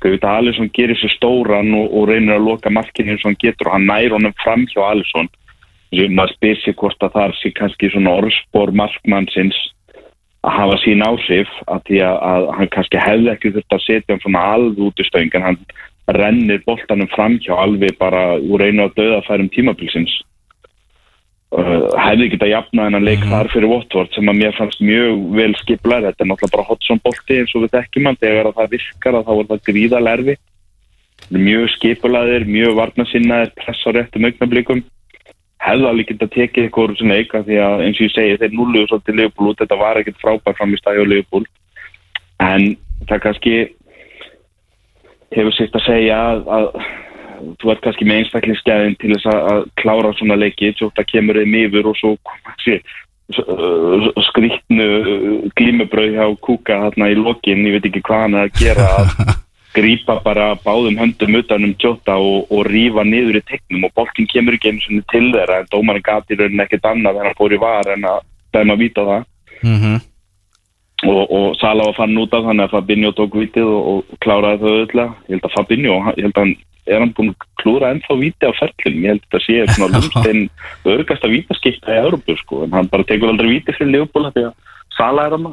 Gauta Alisson gerir sér stóran og, og reynir að loka markinu eins og hann getur og hann nær honum framhjá Alisson. Maður spyr sér hvort að það sé kannski svona orðspor markmannsins að hafa sín áhrif að því að, að hann kannski hefði ekki þurft að setja hann svona alveg út í stöng en hann rennir boltanum framhjá alveg bara úr einu að döðafærum tímabilsins uh, hefði geta jafnað en að leik þar fyrir Watford sem að mér fannst mjög vel skiplar þetta er náttúrulega bara Hodgson bolti eins og við þekkjum hann. Þegar að það virkar að þá er það gríðalega erfi mjög skipulaðir, mjög varnasinnaðir press á réttum augnablikum hefði alveg geta tekið eitthvað úr svona eika því að eins og ég segi þeir nulluðu svolítið Leopold út, þetta var ekkert frábær fram í stæði á Leopold en það kannski hefur sitt að segja að, að þú ert kannski með einstaklingsgæðin til þess að, að klára svona leiki svo það kemur þeim yfir og svo kannski skrýtnu glímubröð hjá Kúka hérna í lokin, ég veit ekki hvað hann er að gera að grípa bara báðum höndum utanum Jota og, og rífa niður í tegnum. Og boltin kemur ekki einu sinni til þeirra en dómarinn gati í rauninni ekkert annað en hann fór í var en að dæma að víta það. Mm og, og Sala var fann út af þannig að Fabinho tók vitið og, og kláraði það öðvöldlega ég held að Fabinho, ég held að hann er hann búin að klúra ennþá víti á ferlunum ég held að þetta sé svona lumstein örgasta vítaskipta í Európu sko. En hann bara tekur aldrei víti fyrir Leopold því að Sala er hann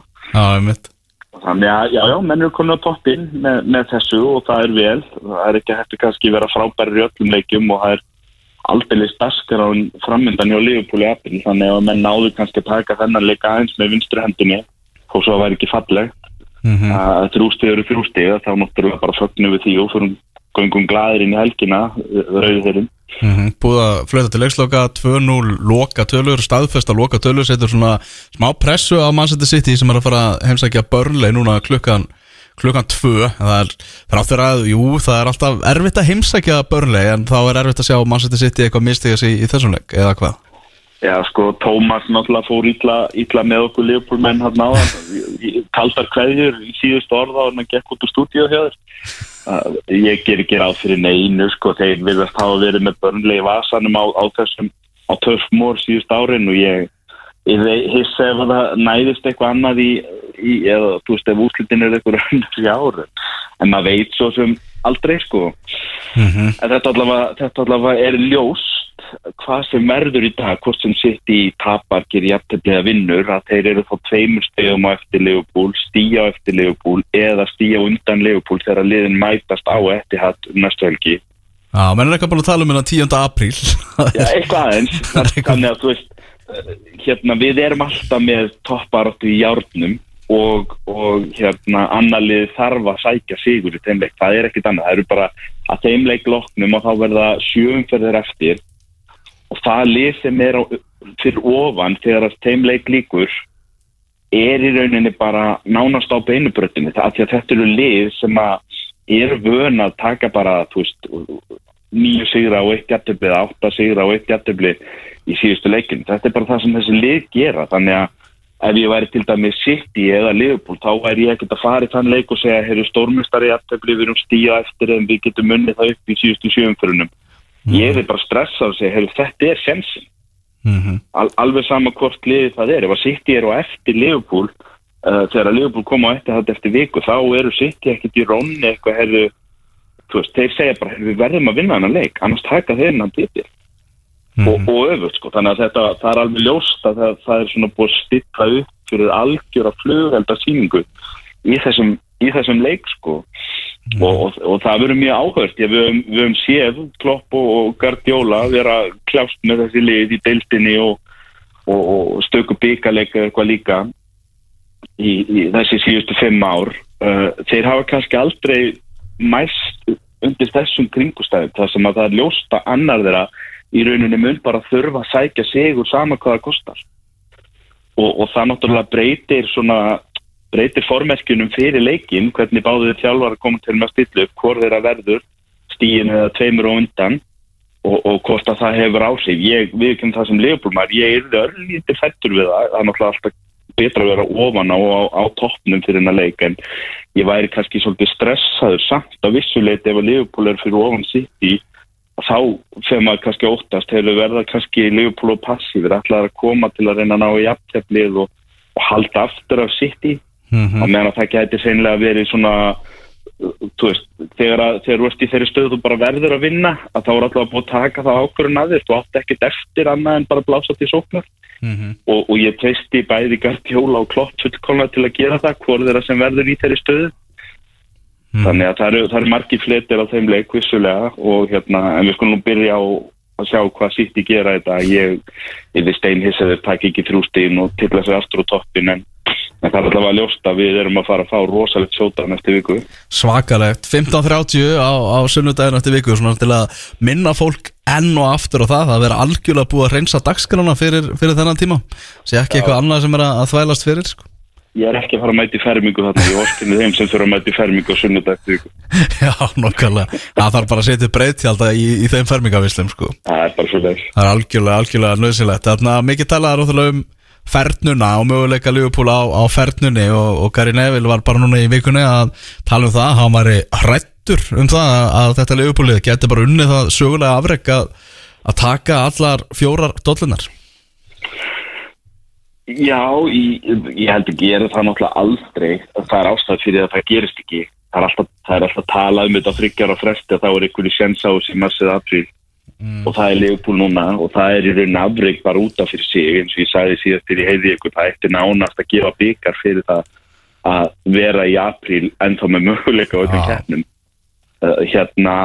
Þannig að, já, já, menn eru komin á toppinn með, með þessu og það er vel. Það er ekki hægt að kannski vera frábæri í öllum leikjum og það er aldrei staskar á framöndan hjá Liverpool í april þannig að menn náðu kannski að taka þennan leika aðeins með vinstri hendinni og svo væri ekki fallegt. Mhm. að þrjústið eru þrjústið göngum gladir inn í helgina rauðið þeirrum Mhm, Búið að flöta til leiksloka 2-0 loka tölur, staðfesta loka tölur setur svona smá pressu á Manchester City sem er að fara heimsækja börnlei núna klukkan klukkan 2 það er þráttur að, jú, það er alltaf erfitt að heimsækja börnlei en þá er erfitt að sjá Manchester City eitthvað mistiga sig í þessum leik, eða hvað? Já, sko, Tómas náttúrulega fór ítla, með okkur Liverpool menn hann á kaldar kveðjur í síðustu orða og hann gekk út úr stúdíu hjá þér. Ég ger ekki ráð fyrir neinu sko, þeir viljast hafa verið með börnlegi vasanum á, á þessum á törfmór síðust árin og ég ég hissa ef að það næðist eitthvað annað í, í eða þú veist ef úslitin er eitthvað önnur í ári en maður veit svo sem aldrei sko. En þetta allavega, þetta allavega er ljóst hvað sem verður í dag hvort sem sitt í tapar gerir jafntefnilega vinnur að þeir eru þá tveimur stegum á eftir Leopold, stíja á eftir Leopold eða stíja undan Leopold þegar liðin mætast á eftir hatt um næstu helgi. Já, menn er eitthvað búin að tala um hérna 10. apríl. Já, eitthvað aðeins. Þannig að þú veist eh, hérna, við erum alltaf með topparáttu í járnum og, og hérna annarlið þarf að sækja sigur í þeim leik, það er ekkit annað. Það eru bara að þeim leik loknum og þá verða sjöumferðir eftir. Og það lið sem er á, fyrir ofan þegar að þeim leik líkur er í rauninni bara nánast á beinubröttinu, það að þetta eru lið sem að eru vön að taka bara, veist nýju sigra á eitt jættubli eða átta sigra á eitt jættubli í síðustu leikin. Þetta er bara það sem þessi lið gera. Þannig að ef ég væri til dæmis City eða Liverpool þá væri ég ekkert að fara í þann leik og segja heyrðu stórmestari jættubli við erum stíja eftir en við getum munnið það upp í síðustu sjöumförunum. Ég er bara stressað að segja heyrðu þetta er sensin. Mhm. Al alveg sama hvort liðið það er. Ef að City er á eftir Liverpool uh, þegar að Liverpool koma á eftir þetta eftir viku þá eru City ekkert í rónni eitthvað heyrðu þú veist, þeir segja bara, "Heyrðu, við verðum að vinna hennar leik, annars taka þeir hennar titil og, og öfugt, sko, þannig að þetta það er alveg ljóst að það, það er svona búið að stilla upp fyrir algjör að flugvelda síningu í þessum, í þessum leik, sko. Og, og, og það verður mjög áhört. Við, höfum- séð Klopp og, Guardiola vera kljást með þessi lið í deildinni og, og, og stöku byggarleika eitthvað líka í, í þessi síðustu fimm ár. Uh, þeir hafa kannski aldrei mæst undir þessum kringustæðum þar sem að það er ljóst að annar þeirra í rauninni mun bara þurfa að sækja sigur sama hvað það kostar. Og, og það náttúrulega breytir svona breytir formerkjunum fyrir leikin hvernig báðu þið þjálfar að koma til með að stilla upp hvort þeirra verður stíin eða tveimur og undan og, og hvort að það hefur áhrif. Ég viðkynna það sem leifbólmar ég er örlítið fættur við það það er náttúrulega alltaf betra að vera ofan á, á, á toppnum fyrir hennar leik en ég væri kannski svolítið stressaður samt á vissuleiti ef að Liverpool þá fyrir maður kannski óttast hefur verða kannski Liverpool og passífur ætlaður að koma til að reyna að ná í jafnteflið og, og halda aftur af sitt í Mhm. og meðan að það gæti seinlega verið svona veist, þegar, að, þegar þú ert í þeirri stöðu þú bara verður að vinna að þá er alltaf að búið að taka það ákvörðun að þér þú átt ekkert eftir annað en bara blása til sóknar Mhm. og, og ég treysti bæði Gardiola og Klopp fullkomlega til að gera það hvort þeirra sem verður í þeirri stöðu þannig að það eru, það eru margir fletir á þeim leik vissulega og hérna en við skulum nú byrja á að sjá hvað sitt í gera þetta ég, ég við steinhissaður takk ekki þrjústíðin og til þessu aftur á toppin en, en það er alltaf að ljósta að við erum að fara að fá rosalegt sjóta næstu viku. Svakalegt, 15.30 á, á sunnudaginn eftir viku svona til að minna fólk enn og aftur á það það vera algjörlega búið að reynsa dagskrána fyrir, fyrir þennan tíma. Sé ekki eitthvað annað sem er að, að þvælast fyrir sko. Ég er ekki að fara að mæti fermingu þarna ég orkinu þeim sem þurfa að mæti fermingu á sunnudag eftir viku Já, nokkarlega Það þarf bara að setja breytjálta í, í þeim fermingavislum sko. það er bara svo leir Það er algjörlega, algjörlega nöðsilegt Þannig að mikið talaði ráðulega um fernuna og möguleika Liverpool á, á fernunni og, og Gary Neville var bara núna í vikunni að tala um það að hann væri hrættur um það að, þetta Liverpoolið geti bara unnið það sögulega afrek að, að taka allar fjórar dollunar Já, ég, ég held ég er það náttúrulega aldrei. Það er ástæð fyrir að það gerist ekki. Það er alltaf, það er alltaf talað um þetta þryggjar og fresti að þá er einhverju sjens á þessi massið apríl. Og það er Leopold núna og það er í raunin afreik bara út af fyrir sig eins og ég sagði síðast fyrir heiði ykkur. Það eftir nánast að gefa byggar fyrir það að vera í apríl ennþá með möguleika á öllum Já. keppnum. Uh, hérna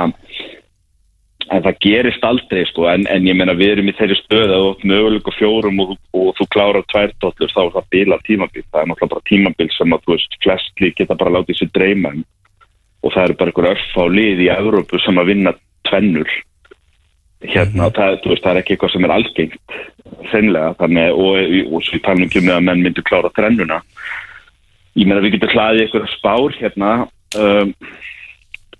en það gerist aldrei sko, en, en ég meina við erum í þeirri stöðu að þú átt möguleika fjórum og, og, og þú klárar tvær dollur þá er það bilað tímabil. Það er náttúrulega bara tímabil sem að þú veist flest lík geta bara látið sér dreyma um. Og það eru bara einhver örf á lið í Evrópu sem að vinna tvennur. Hérna, það, þú veist, það er ekki eitthvað sem er algengt sennilega, þannig og, og svo tala ekki um að menn myndu klára trennuna ég meina við getum hlaðið eitthvað spár hérna um,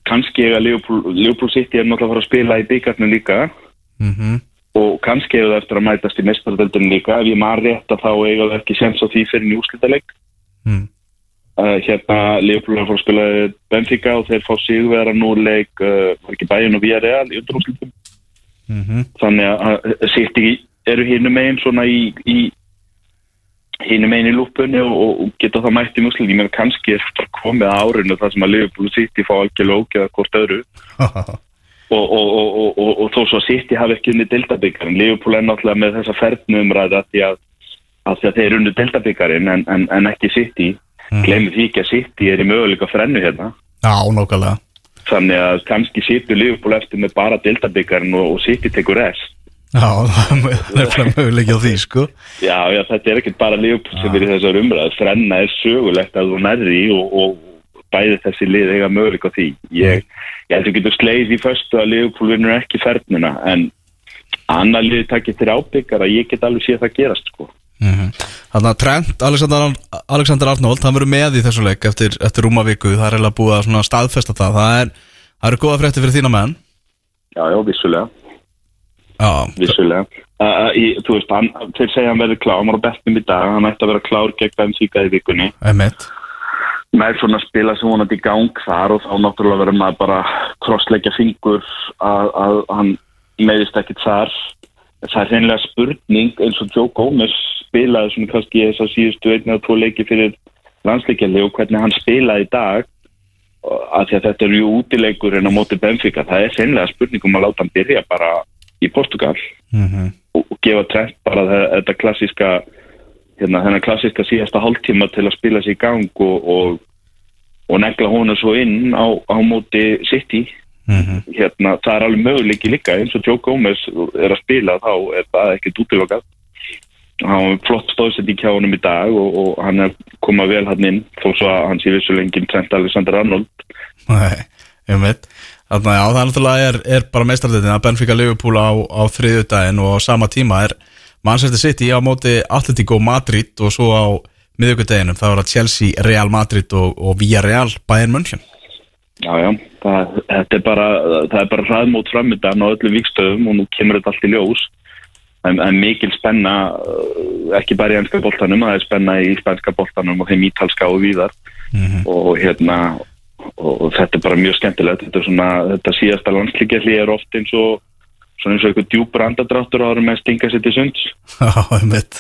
kannski eiga Liverpool, Liverpool City er náttúrulega að fara að spila í byggarnum líka Mhm. og kannski eiga það eftir að mætast í mestarveldinu líka ef ég maður rétt að þá eiga það ekki sens á því fyrir njúslitaleg Mm. uh, hérna Liverpool er að fara að spila Benfica og þeir fá sigurvera nú leik uh, var ekki bæjun og Villarreal í undanúslitum Mhm. þannig að City eru hinum megin svona í, í hinum megin í lúpunni og, og, og geta það mætt í muslim ég meina kannski er það komið að árinu það sem að Liverpool og City fá algjörlega ógeða hvort öðru. Og, og, og, og, og, og þó svo að City hafi ekki unni dildabyggarinn Liverpool er náttúrulega með þessa fernumræða því að, að, að þeir unni dildabyggarinn en, en, en ekki City. Mm. glemir því ekki að City er í möguleika frennu hérna. Já, nákvæmlega. Þannig að kannski situr Liverpool eftir með bara dildabyggarinn og, og City tekur rest Já, það er fyrir möguleiki á því, sko. Já, já, þetta er ekkert bara Liverpool sem er í þessar umræð Frenna er sögulegt að þú nærði og, og bæði þessi lið eiga möguleik á því. Ég, ég held að þú getur sleið í föstu að Liverpool vinnur ekki fernuna en annar lið takkir til ábyggar að ég get alveg séð það gerast sko. Þannig að Trent, Alexander, Alexander Arnold hann verður með í þessu leik eftir, eftir rúma viku. Það er eiginlega búið að staðfesta það. Það, er, eru góða frétti fyrir þína menn. Já, já, vissulega, vissulega. Uh, í, Þú veist, hann, þeir segja hann verður klár, hann var á betnum í dag. Hann ætti að vera klár gegn Benfica í vikunni. Með svona spila sem vonandi í gang þar og þá náttúrulega verður maður bara krossleggja fingur að, að hann meðist ekkit þar. Það er reynilega spurning eins og Joe Gomez spilaði svona kannski þess að síðustu einn eða tvo leiki fyrir landsleikjali og hvernig hann spilaði í dag. Og að að þetta eru jú útileikur en á móti Benfica, það er reynilega spurning um að láta hann byrja bara í Portugal Mhm. og, og gefa trend bara þe- þetta klassíska hérna, þennan klassíska síðasta hálftíma til að spila sér í gang og, og, og negla honu svo inn á, á móti City Mhm. hérna, það er alveg möguleiki líka eins og Joe Gomez er að spila þá er það ekkert útilokað hann var flott stóðsett í kjáunum í dag og, og hann er komað vel hann inn þó svo að hann sé vissulengin Trent Alexander Arnold Nei, emitt Þannig að það er náttúrulega er, er bara meistardeitin að Benfica Liverpool á, á þriðju daginn og á sama tíma er Manchester City á móti Atletico Madrid og svo á miðjögudeginu það var að Chelsea, Real Madrid og, og Villarreal Bayern München Já, já, það, þetta er bara, það er bara hraðmót framöndan á öllum vikstöðum og nú kemur þetta allt í ljós. En, en mikil spenna, uh, ekki bara í ennska boltanum, það er spenna í spænska boltanum og þeim ítalska og víðar. Og hérna, og, þetta er bara mjög skemmtilegt. Þetta er svona, þetta síðasta landslíkjalli er oft eins og, svona eins og eitthvað djúpur andadráttur áður með að stinga sér til sunds.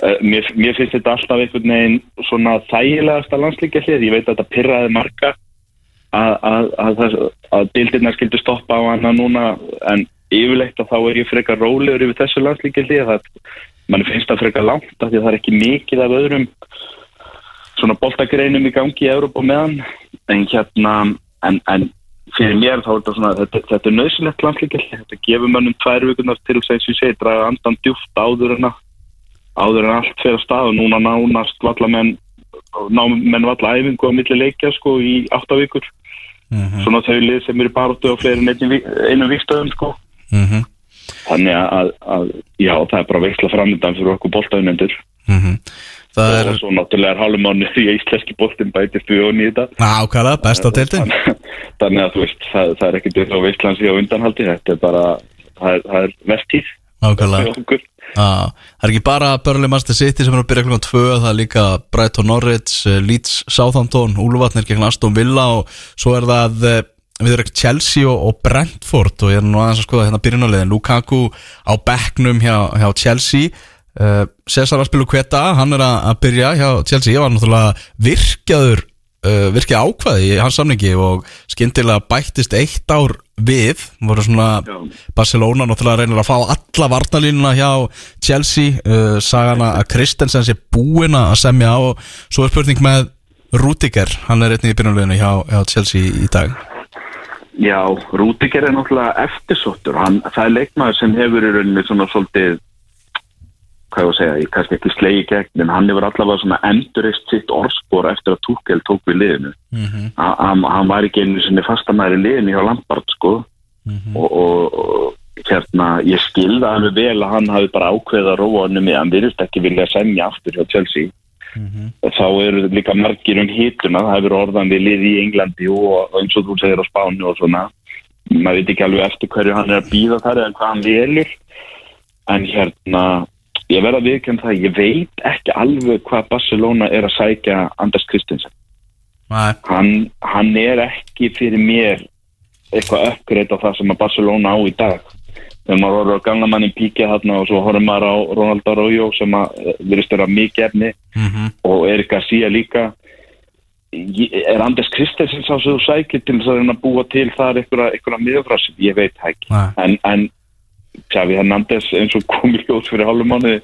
Eh, Mér, mér finnst þetta alltaf einhvern veginn svona þægilegasta landslíkjalli, ég veit að þetta pyrraði marga að, að, að, að dildirna skildu stoppa á hana núna en yfirleitt að þá er ég frekar rólegur yfir þessu landslíkjaldi það mann finnst það frekar langt af því að það er ekki mikið af öðrum svona boltagreinum í gangi í Európa meðan en hérna en, en fyrir mér þá er þetta svona þetta, þetta er nöðsynlegt landslíkjaldi þetta gefur mönnum tvær vikunar til þess að ég segi draga andan djúft áður en að áður en allt fyrir að stað og núna nánast valla menn ná menn valla æfingu á milli leikja sko í átta vikur svona þau lið sem eru baróttu á fleiri einum vikstöðum sko Mhm. þannig að, að já það er bara veikla framöndan fyrir okkur boltaunendur Mhm. Það er og svo náttúrulega er hálfumánu í íslenski boltin bætist við og nýta ákvæða, besta deildin. þannig að þú veist það, það er ekkert upp á veistlansi á undanhaldi þetta er bara það er, það er vertíð. Ákvæða það er ekki bara Burnley Master City sem er að byrja klukkan 2 það er líka Brighton Norwich, eh, Leeds Southampton, Úlfatnir gegn Aston Villa og svo er það eh, við erum ekki Chelsea og, og Brentford og ég er nú aðeins að skoða hérna byrjunarliðin. Lukaku á bekknum hjá, hjá Chelsea uh, Cesar Aspilu Kveta, hann er að, byrja hjá Chelsea, ég var náttúrulega virkjaður uh, virkið ákvaði í hans samningi og skyndilega bættist eitt ár við, voru svona Já. Barcelona náttúrulega reynir að fá alla varnalínuna hjá Chelsea. Uh, sagana að Kristensen sé búinn að semja og svo er spurning með Rudiger, hann er einnig í byrjunleginu hjá, hjá Chelsea í dag. Já, Rúdiger er náttúrulega eftirsóttur. Hann, það er leikmaður sem hefur í rauninni svona svolítið, hvað ég að segja, ég kannski ekki slegi gegn, en hann hefur allavega svona endurist sitt orðspor eftir að Túkel tók við liðinu. Mhm. Ha- Hann, hann var ekki einu sinni fastamæri liðinu hjá Lampard, sko. og, og, og hérna, ég skilða alveg vel að hann hafi bara ákveða róanum með, hann virðist ekki vilja semja aftur hjá Chelsea. Þá eru líka margir um hituna, það hefur orðan við lið í Englandi og og eins og þú segir á Spáni og svona. Maður veit ekki alveg eftir hverju hann er að býða þar eða hvað hann velur. En hérna, ég verða að viðkjönd það, ég veit ekki alveg hvað Barcelona er að sækja Anders Christensen. Nei, Hann, hann er ekki fyrir mér eitthvað uppgreitt á það sem að Barcelona á í dag. Þegar maður horfður á gamla manni Píkja og svo horfður maður á Ronaldo Araujo sem að eh, vera mikið efni. Mhm, og Erik Garcia líka. Er Anders Kristensen sá sem þú sækir til þess að búa til þar einhverja miðjafrasi, ég veit ekki. En, en Xavi Hernandez eins og komið ljós fyrir hálfum mánuði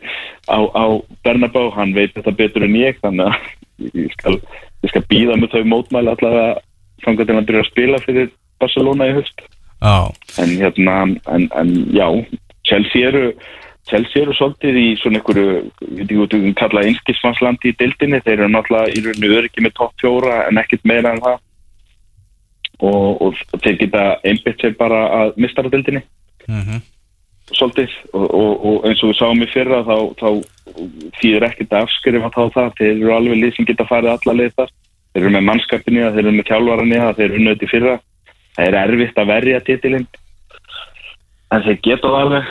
á, á Bernabá, hann veit þetta betur en ég þannig að ég skal, ég skal býða með þau mótmæli allavega til að byrja að spila fyrir Barcelona í höst já, en hérna, en, en já Chelsea eru Chelsea eru svolítið í svona einhverju ég veit ekki hvað þú kalla einskismannslandi í deildinni, þeir eru náttúrulega í rauninu öryggi með topp fjóra en ekkert meira en það. Og, og þeir geta einbytt sér bara að mistara deildinni mhm, svolítið og, og, og eins og við sáum í fyrra þá, þá þýðir ekkert að afskrifa þá það þeir eru alveg lið sem geta farið alla leið þar. Þeir eru með mannskapinni þeir eru með þjálvarann þeir eru í fyrra. Það er erfitt að verja titilinn. En þeir geta það alveg.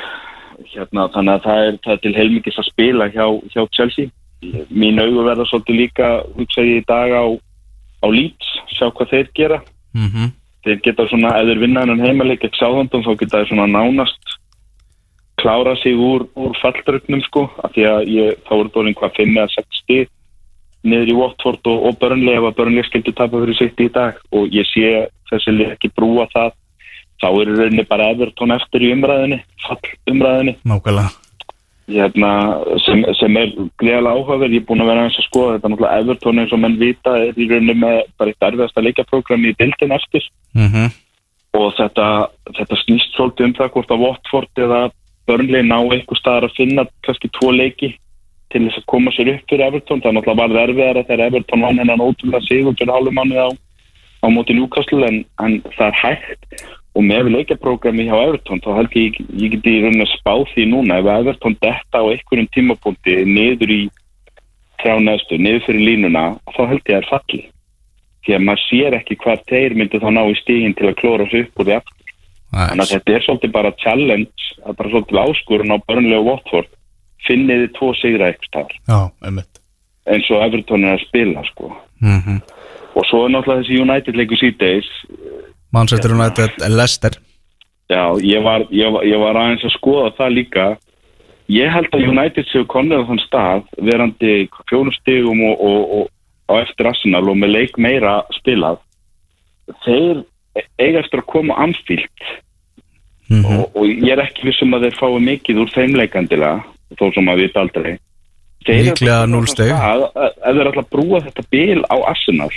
Hérna, þannig að það er, það er til heilmikis að spila hjá, hjá Chelsea. Mín augu verða svolítið líka hugsa ég í dag á, á Leeds. Sjá hvað þeir gera. Mhm. Þeir geta svona, ef þeir vinna hennan heimaleik ekki sáðandum, þá geta þeir svona nánast klára sig úr, úr fallrögnum sko, af því að ég, þá eru það hvað 5 eða 6 stig niður í Watford og, og Burnley ef að Burnley skildi tapa fyrir sitt í dag. Og ég sé þessi ekki brúa það. Þá eru rauninni bara Everton eftir í umræðinni fall umræðinni Nákvæmlega. Hérna, sem, sem er greiðlega áhugaverð, ég er búin að vera aðeins að skoða þetta. Náttúrulega Everton eins og menn vita er í rauninni með bara eitt erfiðasta leikaprógrami í bildin eftir. Mhm, og þetta, þetta snýst svolítið um það hvort að Watford eða Burnley ná eitthvað staðar að finna kannski tvo leiki til þess að koma sér upp fyrir Everton. Það er náttúrulega varð erfiðara þegar Everton vann hennan ótrúlega sigur fyrir hálfum mánuð á, á móti Newcastle en, en það er hægt. Og með leikaprógrami hjá Everton þá held ég, ég geti rauninni að spá því núna. Ef Everton detta á einhverjum tímapunkti niður í þrjá neðstu, niður fyrir línuna þá held ég að það er falli því að maður sér ekki hvað þeir myndu þá ná í stígin til að klóra sig upp úr því aftur Þannig að þetta er svolítið bara challenge, er bara svolítið áskorun á Burnley og Watford. Finniði tvo sigra eitthvað staðar, Já, einmitt eins og Everton er að spila, sko. Mhm Og svo er náttúrulega þessi United leikur síðdeis. Manchester United, Leicester Já, ég var, ég, var, ég var aðeins að skoða það líka. Ég held að United séu á þann stað, verandi fjónum stigum og, og, og á eftir Arsenal og með leik meira spilað. Þeir eiga eftir að koma anfílt Mhm, og, og ég er ekki vissum að þeir fái mikið úr þeim leikandilega þó sem að Þeir eru Líklega að- ef þeir að brúa þetta bil á Arsenal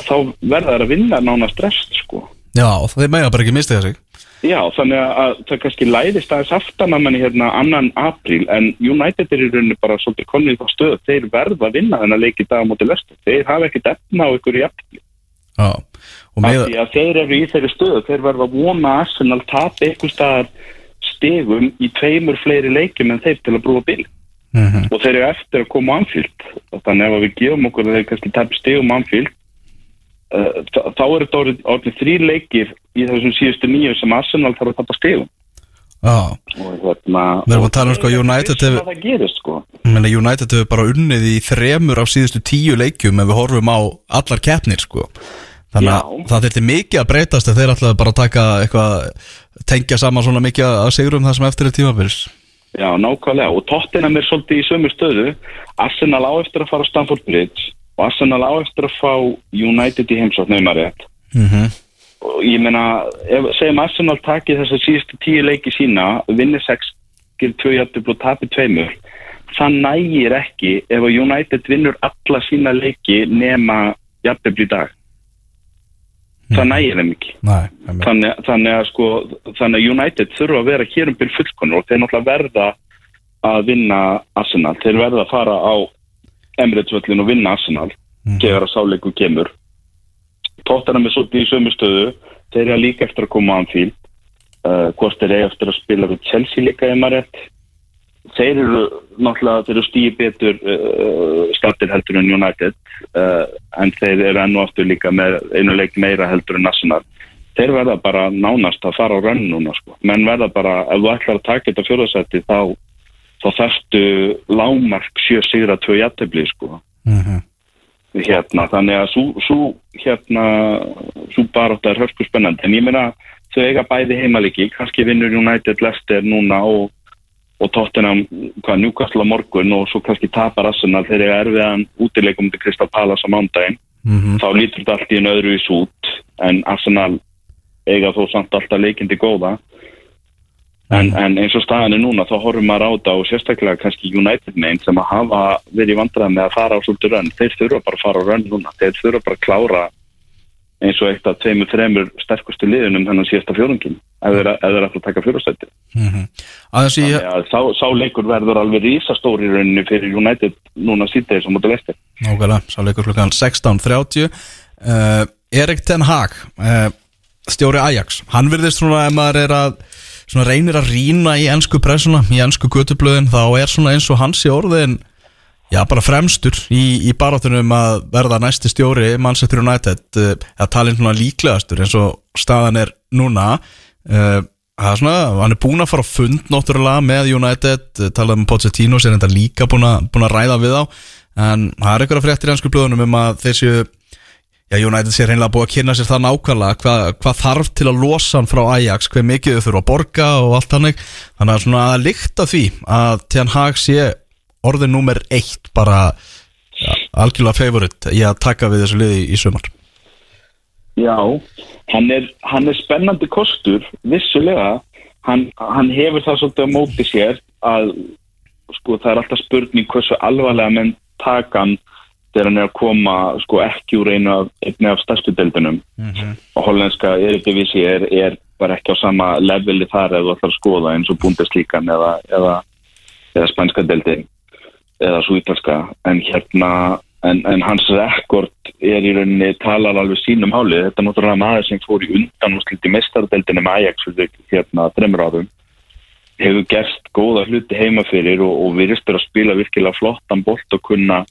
þá verða þeir að vinna nánast rest sko. Já, þeir mega bara ekki mistiða sig. Já þannig að, að það kannski læðist aðeins aftan að manni hérna annan apríl en United er í rauninni bara svolítið konið þá stöð þeir verða að vinna þennan leik í dag á móti lestur þeir hafa ekkit efna á ykkur í aftíl Já, með þeir eru í þeirri stöðu þeir verða vona Arsenal tapi einhver staðar stegum í tveimur fleiri leikjum en þeir til að brúa bil. Mhm, og þeir eru eftir að koma á Anfield. Þannig ef að við gefum okkur að þeir kannski tapi stegum á Anfield uh, þá- þá eru þetta orðið, orðið þrý leikir í þessum síðustu nýju sem Arsenal þarf að tapa stegum Já, og hérna Við erum að tala um, sko, United hefur gerist sko. United hefur bara unnið í þremur af síðustu tíu leikjum ef við horfum á allar keppnir sko Þannig að Já. það þurfti mikið að breytast ef þeir ætlaði bara að taka eitthvað tengja saman svona mikið að sigurum það sem eftir er tímabils. Já, nákvæmlega. Og Tottenham er svolítið í sömu stöðu. Arsenal á eftir að fara á Stamford Bridge og Arsenal á eftir að fá United í heimsókn nefnum að rétt. Mm -hmm. og ég meina, ef, segjum Arsenal taki þessar síðustu tíu leiki sína vinni 6, gerir 2 jættið og tapi 2 það nægir ekki ef að United vinnur alla sína leiki nema í dag það nægir þeim ekki. Þannig, þannig að sko þannig að United þurfa að vera hér um byrj fullkonur og þeir náttúrulega verða að vinna Arsenal, þeir verða að fara á Emirates völlin og vinna Arsenal þegar að sáleiku kemur. Tottenham er svolítið í sömu stöðu. Þeir eru líka eftir að koma á Anfield. Uh, hvort þeir eru eftir að spila við Chelsea líka ef maður rétt þeir eru náttúrulega þeir eru stíði betur uh, stattir heldur en United uh, en þeir eru enn og aftur líka með einu leik meira heldur en Arsenal þeir verða bara nánast að fara á rönn núna sko. menn verða bara, ef þú ætlar að taka þetta fjóðarsætti þá þá þarftu lámark 7 sigra 2 jættibli sko Mhm. hérna, þannig að svo, svo hérna, svo barótt er hörsku spennandi, en ég meina þau eiga bæði heimaliki, kannski vinnur United Leicester núna og, og Tottenham, hvað, Newcastle á morgun og svo kannski tapar Arsenal þegar eiga erfiðan útileikum til Crystal Palace á mándaginn, Mhm. þá lítur þetta allt í en öðru í sút, en Arsenal eiga þó samt alltaf leikindi góða. En, en eins og staðan er núna þá horfum maður á þetta og sérstaklega kannski United meginn sem að hafa verið vandræð með að fara á svolítið rönn. Þeir þurfa bara að fara á rönn núna. Þeir þurfa bara að klára eins og eitt af tveimur, þreimur sterkustu liðunum þennan síðasta fjórungin ef þeir ef þeir ætla að taka fjórastætti Mhm. Aðeins í, þannig að sá, sá leikur verður alveg rísastóri í rauninni fyrir United núna síðdegi sem mútið lestir nákvæmlega, sá leikur klukkan 16.30 uh, Erik Ten Hag uh, stjóri Ajax, hann virðist svona ef maður er að svona reynir að rýna í ennsku pressuna, í ennsku götublöðin þá er svona eins og hans í orðin já, bara fremstur í, í barátunum að verða næsti stjóri Manchester United, uh, að tala svona líklegastur eins og staðan er núna uh, það er svona, hann er búinn að fara á fund náttúrulega með United, uh, talað um Pochettino sem þetta líka búinn að, að ræða við á en það er einhverja fréttir í ennsku blöðunum um að þeir séu Já, United sé reynilega búið að kynna sér það nákvæmlega hvað, hvað þarf til að losa hann frá Ajax, hver mikið þau þurfa að borga og allt hannig. Þannig að svona að að orðin númer eitt bara ja, algjörlega favorit í að taka við þessu liði í sumar. Já, hann er, hann er spennandi kostur, vissulega. Hann, hann hefur það svolítið á móti sér að sko það er alltaf spurning hversu alvarlega menn taka hann þegar hann er að koma sko ekki úr einu af, af stærstu deildunum. Og hollenska Eredivisie er, er bara ekki á sama leveli þar ef þú ætlar að skoða eins og Bundeslíkan eða, eða, eða spænska deildin eða svo ítalska en hérna en, en hans rekord er í rauninni talar alveg sínum hálið þetta er náttúrulega maður sem fór í undan og slíti mestardeldinni með Ajax hérna þreymur árum. Hefur gerst góða hluti heima fyrir og, og virðist er að spila virkilega flottan bolt og kunna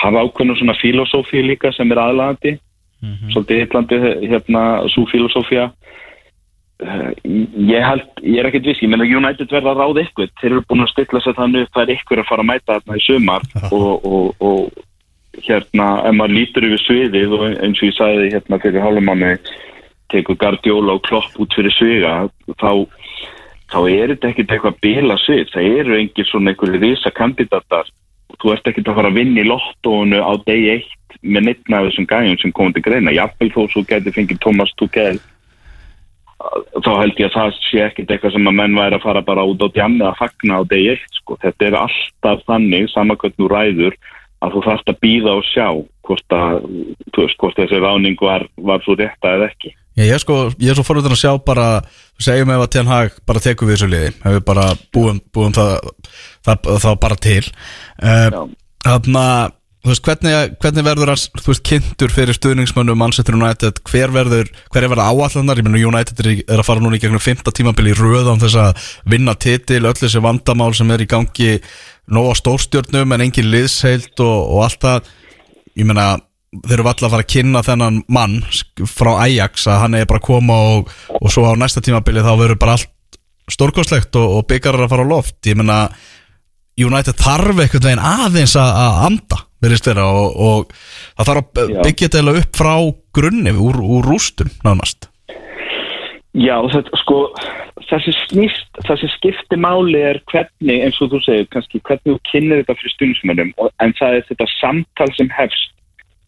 hafa ákveðnum svona filosófi líka sem er aðlagandi svolítið hitlandi hérna svo filosófia ég held, ég er ekkert viss ég meina United verða að ráða ykkur. Þeir eru búin að stilla sér þannig það er ykkur að fara að mæta þarna í sumar. Og, og, og hérna ef maður lítur yfir sviðið og eins og ég sagði hérna fyrir hálfumanni tekur Guardiola og Klopp út fyrir sviga þá, þá er þetta ekkert eitthvað bila svið, það eru engir svona einhverju risa kandidatar og þú ert ekkert að fara að vinna í lottónu á degi eitt með neittna af þessum gæjum sem komið til greina, jafnvel þó svo geti fengið Thomas Tuchel þá held ég að það sé ekkert eitthvað sem að menn væri að fara bara út á djamni að fagna á degi eitt sko. þetta er alltaf þannig samakvæmt nú ræður að þú þarfst að býða og sjá hvort, að, veist, hvort þessi ráning var, var svo rétta eða ekki ég, er sko, ég er svo forvöldan að sjá bara, segjum ef að Ten Hag bara tekur við þessu liði, hefur bara búum, búum það, það, það bara til. Uh, Já. Þannig að, þú veist, hvernig, hvernig verður hans, þú veist, kynntur fyrir stuðningsmönnum Manchester United, hver verður, hver er verið áallandar, ég meina United er, er að fara núna í gegnum fymta tímabili í röð án þess að vinna titil, öll þessi vandamál sem er í gangi nóga stórstjörnum en engin liðsheilt og, og allt það, ég meina, þeir eru alltaf að fara að kynna þennan mann frá Ajax að hann er bara að koma og, og svo á næsta tímabili þá verður bara allt stórkostlegt og, og byggarar að fara á loft, ég meina United þarf einhvern veginn aðeins að, anda vera og, og það þarf að byggja þetta upp frá grunni úr, úr rústum nánast. Já, þetta, sko, þessi snýst, þessi skipti máli er hvernig, eins og þú segir, kannski hvernig þú kynir þetta fyrir stundismönnum, en það er þetta samtal sem hefst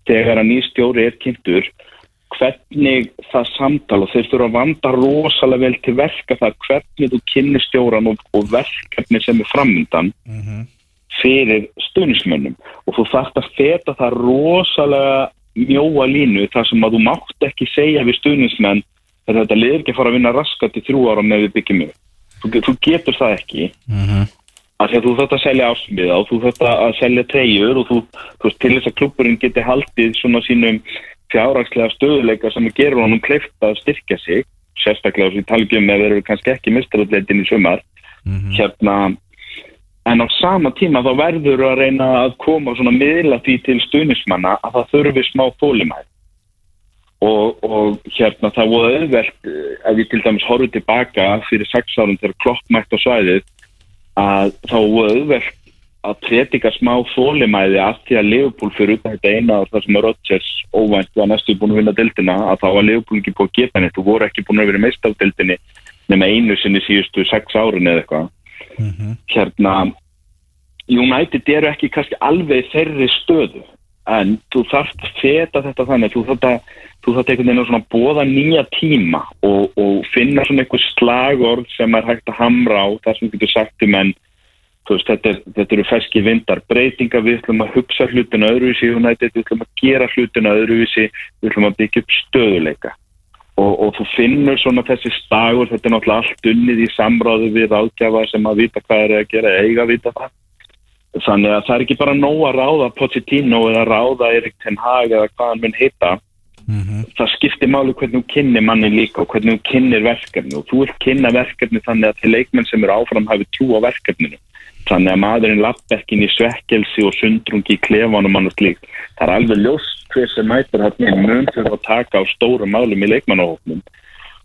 þegar að nýstjóri er kynntur, hvernig það samtal og þeir þurfa að vanda rosalega vel til verka það hvernig þú kynir stjóran og, og verkefni sem er framöndan fyrir stundismönnum og þú þarft að feta það rosalega mjóa línu þar sem að þú mátt ekki segja við stuðnismenn að þetta liður ekki að fara að vinna raskat í þrjú ára með við byggjum upp. Þú, þú getur það ekki. Af því að þú þarft að selja ásmiða og þú þarft að selja treyjur og þú, þú til þess að klubburinn geti haldið svona sínum fjárhagslega stöðuleika sem gerur honum kleift að styrkja sig. Sérstaklega sem ég tala ekki um ef þeir eru kannski ekki mistaralleitin í sumar. Hérna en á sama tíma þá verður að reyna að koma svona miðla því til stuðnismanna að það þurfi smá þólimæð og, og hérna það voru auðvelt eh, ef ég til dæmis horfið tilbaka fyrir sex árum þegar klokkmætt á svæðið að þá voru auðvelt að predika smá þólimæði af því að Leopold fyrir utan þetta eina og það sem er Rodgers óvænt var næstu búin að vinna dildina að þá var Leopold ekki búin að gefa neitt og voru ekki búin að vera meist af dildinni nema einu sinni síðustu sex árun eða eitthvað hérna United eru ekki kannski alveg þeirri stöðu en þú þarft að feta þetta þannig þú þarft að þú þarft einhvern veginn að svona bóða nýja tíma og, og finna svona einhver slagorð sem er hægt að hamra á þar sem getur sagt um en veist, þetta, er, þetta eru ferski vindar breytinga, við ætlum að hugsa hlutina öðruvísi United, við ætlum að gera hlutina öðruvísi, við ætlum að byggja upp stöðuleika og, og þú finnur svona þessi slagur, þetta er náttúrulega allt unnið í samráðu við ágjafa sem að vita hvað er að gera, eiga að vita það. Þannig að það er ekki bara nóg að ráða Pochettino eða ráða Erik Ten Hag eða hvað hann mun heita. Það skiptir máli hvernig þú kynni manni líka og hvernig þú kynnir verkefni og þú vilt kynna verkefni þannig að til leikmenn sem eru áfram hafi trú á verkefninu þannig að maðurinn lapp ekki inn í svekkelsi og sundrungi í klefanum annars líkt. Það er alveg ljóst hver sem mætur hann inn mun fyrir að taka á stórum málum í leikmannahóknum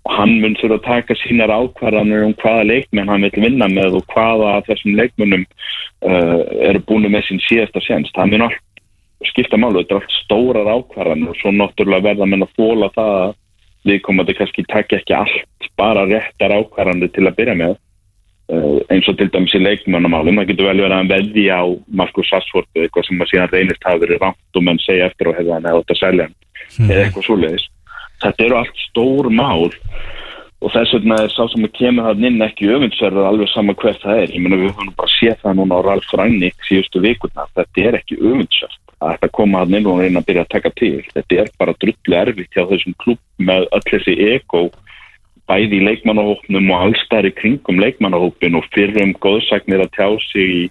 og hann mun fyrir að taka sínar ákvarðanir um hvaða leikmenn hann vil vinna með og hvaða þessum leikmennum uh, eru búin með sín síðasta sénst. Það mun allt skipta málu, þetta er allt stórar ákvarðanir og svo náttúrulega verða menn að fóla það að við komum að kannski taka ekki allt bara réttar ákvarðanir til að byrja með eins og til dæmis í leikmannamálum það getur vel verið að veði á Markus Sassford eða eitthvað sem að síðan reynist hafi verið rámt og menn segja eftir og hefða hann eða þetta selja hann eða eitthvað svoleiðis. Þetta eru allt stór mál og þess vegna er sá sem að kemur það inn ekki öfundsverður alveg sama hvert það er. Ég meina við höfum bara séð það núna á Ralf Rangnick síðustu vikurnar, þetta er ekki öfundsverð að þetta koma hann inn og reyna að byrja að taka til. Þetta er bara drullu erfitt hjá þessum klubb með öll þessi ego bæði í leikmannahópnum og allstæri kringum leikmannahópin og fyrrum góðsagnir að tjá sig í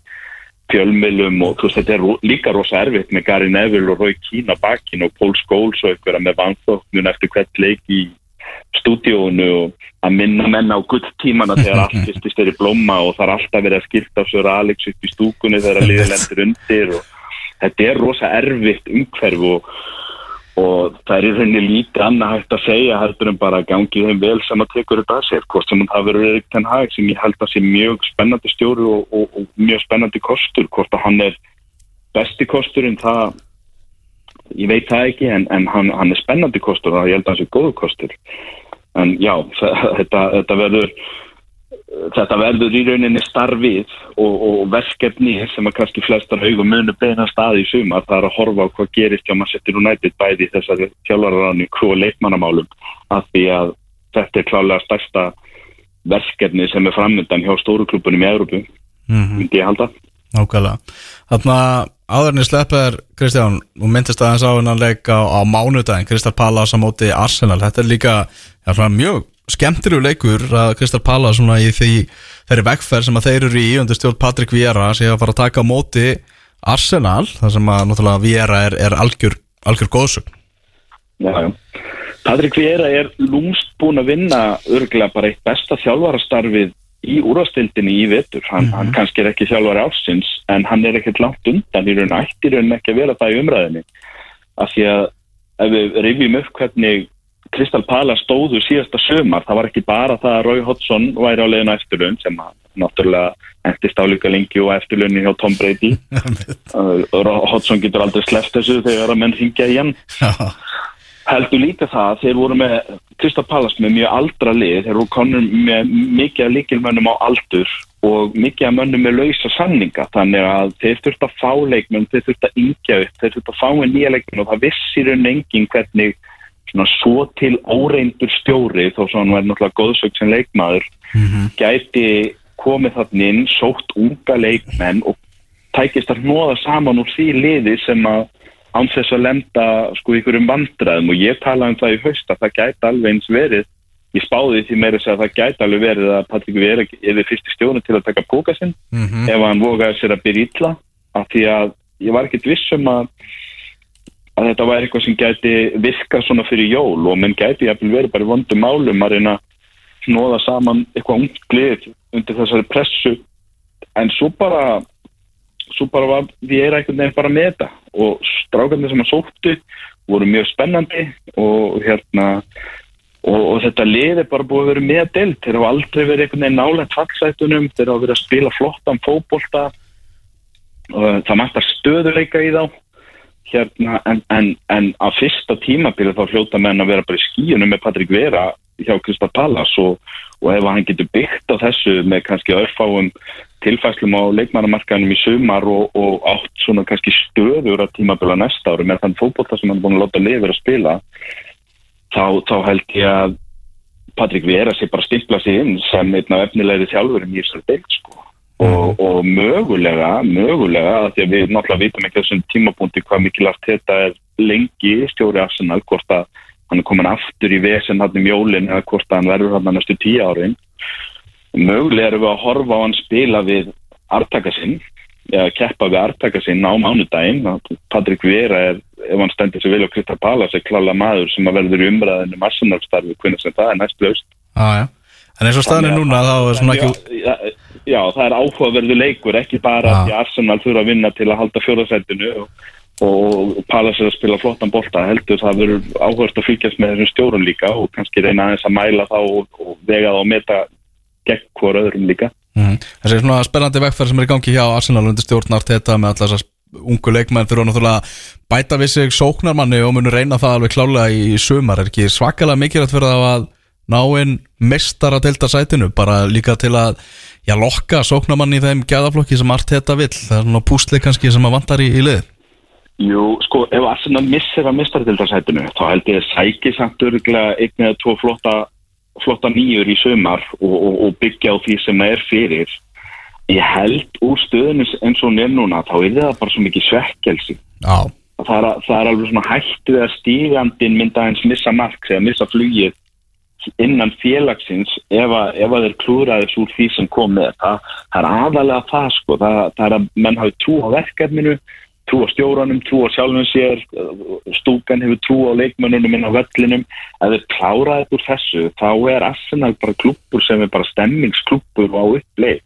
fjölmilum og þú veist þetta er líka rosa erfitt með Gary Neville og Roy Keane á bakinn og Paul Scholes og eitthvað með vanþóknun eftir hvert leik í stúdíónu og að minna menn á gull tímana þegar allt fyrstist er í blóma og það er alltaf verið að skipta á sér Alex upp í stúkunni þegar liðið lendur undir og þetta er rosa erfitt umhverf og, og það er í rauninni lítið annað hægt að segja heldur en bara gangi þeim vel sem að tekur þetta að sér hvort sem það verður Erik Ten Hag sem ég held að sé mjög spennandi stjóri og, og, og mjög spennandi kostur hvort að hann er besti kosturinn það ég veit það ekki en, en hann, hann er spennandi kostur og ég held að hann sé góðu kostur. En já, þetta, þetta verður þetta verður í rauninni starfið og, og verkefni sem að kannski flestar haugum munu beina staði í sumar. Það er að horfa á hvað gerist hjá Manchester United bæði í þessari þjálfararáni og leikmannamálum af því að þetta er klálega stærsta verkefni sem er framöndan hjá stóruklubunum í Európu myndi ég halda. Nákvæmlega. Þarna áðurinn sleppar Kristján og myndist aðeins á hennan leik á, mánudaginn Kristal Pallas á móti Arsenal. Þetta er líka svona mjög skemmtilegu leikur að Kristal Pallas svona í því þeirri vegferð sem að þeir eru í undir stjórn Patrik Viera sé að fara að taka á móti Arsenal þar sem að náttúrulega Viera er, er algjör, algjör góðsögn Já, já. Patrik Viera er lúmst búin að vinna örgulega bara eitt besta þjálfarastarfið í úrvastildinni í vetur. Hann, hann kannski er ekki þjálfari ásins en hann er ekkert langt undan í raun ætti í raun ekki að vera það í umræðinni. Af því að ef við rifjum upp hvernig Kristal Pala stóðu síðasta sömar, það var ekki bara það að Rói Hodgson væri á leiðinu eftirlaun sem að náttúrulega endist álíka lengi og eftirlaunni hjá Tom Brady. Hodgson getur aldrei sleppt þessu þegar að menn hringja í hann. Heldur líka það að þeir voru með Krista Pallas með mjög aldra lið. Þeir voru konur með mikið af líkilmönnum á aldur og mikið af mönnum með lausa sanninga þannig að þeir þurft að fá leikmenn þeir þurft að yngja upp, þeir þurft að fá með nýja leikmenn og það vissir um engin hvernig svona svo til óreindur stjóri þó svo hann verður náttúrulega góðsökt sem leikmaður gæti komið þarna inn, sótt unga leikmenn og tækist að hnóða saman úr því liði sem að án þess að lenda sko í einhverjum vandræðum og ég talaði um það í haust að það gæti alveg eins verið ég spáði því meira að það gæti alveg verið að Patrik Vera er fyrst í stjónu til að taka póka sinn Mhm. ef hann vogaði sér að byrja illa af því að ég var ekkert viss um að að þetta væri eitthvað sem gæti virkað svona fyrir jól og menn gæti jafnvel verið bara vondum málum að reyna snóða saman eitthvað ungt glið undir þessari pressu. En svo bara svo bara var við erum einhvern veginn bara með þetta. Og strákarnir sem að sóttu voru mjög spennandi og hérna og, og þetta lið er bara búið að vera með delt þeir hafa aldrei verið einhvern veginn nálega fallsætunum, þeir hafa verið að spila flottan fótbolta. Og það mættar stöðuleika í þá hérna, en, en, en á fyrsta tímabilið þá hljóta menn að vera bara í skíunum með Patrik Vera hjá Krista Pallas og, og ef hann getur byggt á þessu með kannski örfáum tilfæslum á leikmannamarkanum í sumar og, og átt svona kannski stöður að tímabila næsta ári með þann fótbolta sem hann búin að láta lifir að spila þá, þá held ég að Patrik Vera sé bara stimpla sig inn sem einn af efnilegri þjálfurum í þessari deild sko. Og, og mögulega mögulega, af því að við náttúrulega vitum ekki þessum tímabúndi hvað mikilvægt þetta er lengi stjóri Arsenal hvort að hann er komin aftur í vesen hann um jólin eða hvort að hann verður hann næstu tíu árin. Mögulega erum við að horfa á hann spila við artaka sinn eða keppa við artaka sinn á mánudaginn. Patrik Vera er ef hann stendur sig vel á Krista Pallas er klála maður sem að verður í umræðinu massanarfstarfi hvernig sem það er næst löst Já, já. En eins og staðan er núna þá er svona ekki já, það er áhugaverðu leikur ekki bara Já. að því Arsenal þurfa að vinna til að halda fjóðarsætinu og, og Pallas er að spila flottan bolta heldur það verður áhugast að fylgjast með þessum stjórun líka og kannski reyna aðeins að mæla þá og, og vega þá og meta gegn hvort öðrum líka Mhm. Þessi svona spennandi vegferð sem er í gangi hjá Arsenal undir stjórnar þetta með allar þessar ungu leikmenn þurfa náttúrulega að bæta við sig sóknarmanni og munu reyna það alveg klálega í sumar er ekki svakalega mikilvægt fyrir það að ná inn mestara delta sætinu bara líka til að já, lokka sóknarmanni í þeim gæðaflokki sem allt þetta vill. Það er svona pústli kannski sem að vantar í, í lið Jú, sko, ef Arsenal missir að mistartildarsætinu þá held ég að sæki samt örgulega einn eða tvo flotta, flotta nýjur í sumar og, og, og byggja á því sem það er fyrir. Ég held úr stöðinu eins og hún núna þá er það bara svo mikið svekkelsi. Já, að það er, það er alveg svona hættu að stígandin mynda eins missa mark eða missa flugið innan félagsins ef að, ef að þeir klúraðis úr því sem kom með það, það er aðalega það sko, það, það er að menn hafi trú á verkefninu, trú á stjóranum trú á sjálfum sér. Stúkan hefur trú á leikmönnunum inn á vellinum. Ef þeir kláraðið úr þessu þá er Arsenal bara klúppur sem er bara stemmingsklúppur á uppleið.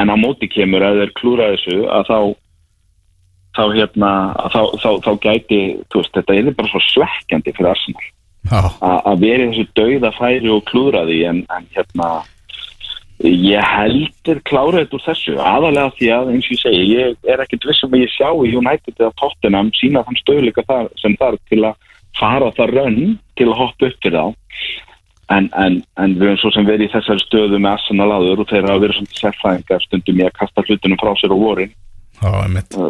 En á móti kemur að þeir klúra þessu að þá þá hérna að þá, þá, þá gæti veist, þetta er bara svo svekkjandi fyrir Arsenal að vera þessu dauða færi og klúra því en, en hérna ég heldur kláraðið úr þessu aðalega því að eins og ég segi ég er ekkit vissum að ég sjá í United eða Tottenham sína þann stöðleika þar, sem þar til að fara það rönn til að hoppa upp fyrir þá. En, en, en við höfum svo sem verið í þessari stöðu með Arsenal aður og þeir hafa verið svona sérfæðingar stundum í að kasta hlutunum frá sér á vorin.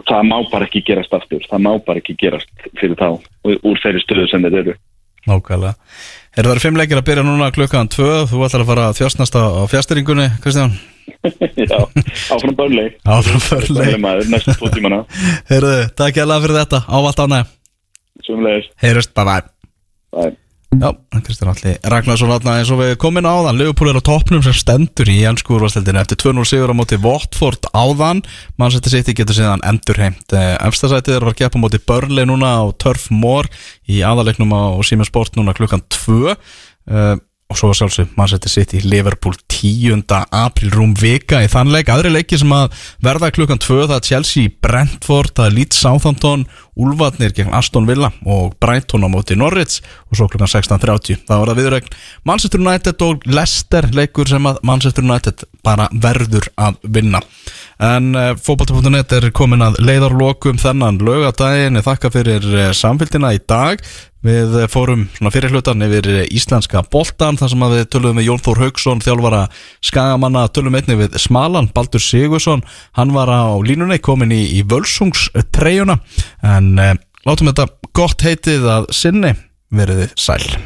Það má bara ekki gerast aftur það má bara ekki gerast fyrir þá úr þeirri stöðu sem þeir eru Nákvæmlega. Er það fimm leikir að byrja núna klukkan tvö? Þú ætlar að fara að þjóstnast á, fjastýringunni Kristján? Já, áfram börnleg Áfram maður, næstu tvo tímana. Heyrðu, takk ég alveg fyrir þetta. Ávalt ánæg Sumleis, Heyrust, bye bye bye Já, Kristján Alli Ragnarsson Atna eins og við komin á áðan. Leopold er á toppnum sem stendur í ennsku úrvastildinu eftir 2-0 sigur á móti Watford áðan. Manchester City getur síðan endurheimt. Efstasætið er að að gefa á móti Burnley núna á Turf Moor í aðalegnum á Siemens Sport núna klukkan 2 uh, og svo sjálfsög Manchester City Liverpool 10. apríl rúm vika í þann leik, aðri leiki sem að verða klukkan 2, það er Chelsea Brentford, það er Leeds Southampton Úlfarnir gegn Aston Villa og Brighton á móti Norwich. Og svo klukkan 16.30 það var það viðrögn Manchester United og Leicester leikur sem að Manchester United bara verður að vinna. En uh, fótbolta.net er komin að leiðarlokum þennan lögadaginn þakka fyrir uh, samfélgina í dag Við fórum svona fyrir hlutan yfir íslenska boltan þar sem við tölum með Jón Þór Haugsson, þjálfara skagamanna, tölum einni við Smalan, Baldur Sigursson, hann var á línunni komin í, í völsungstreyjuna. En eh, látum þetta gott heitið að sinni. Veriði sæl.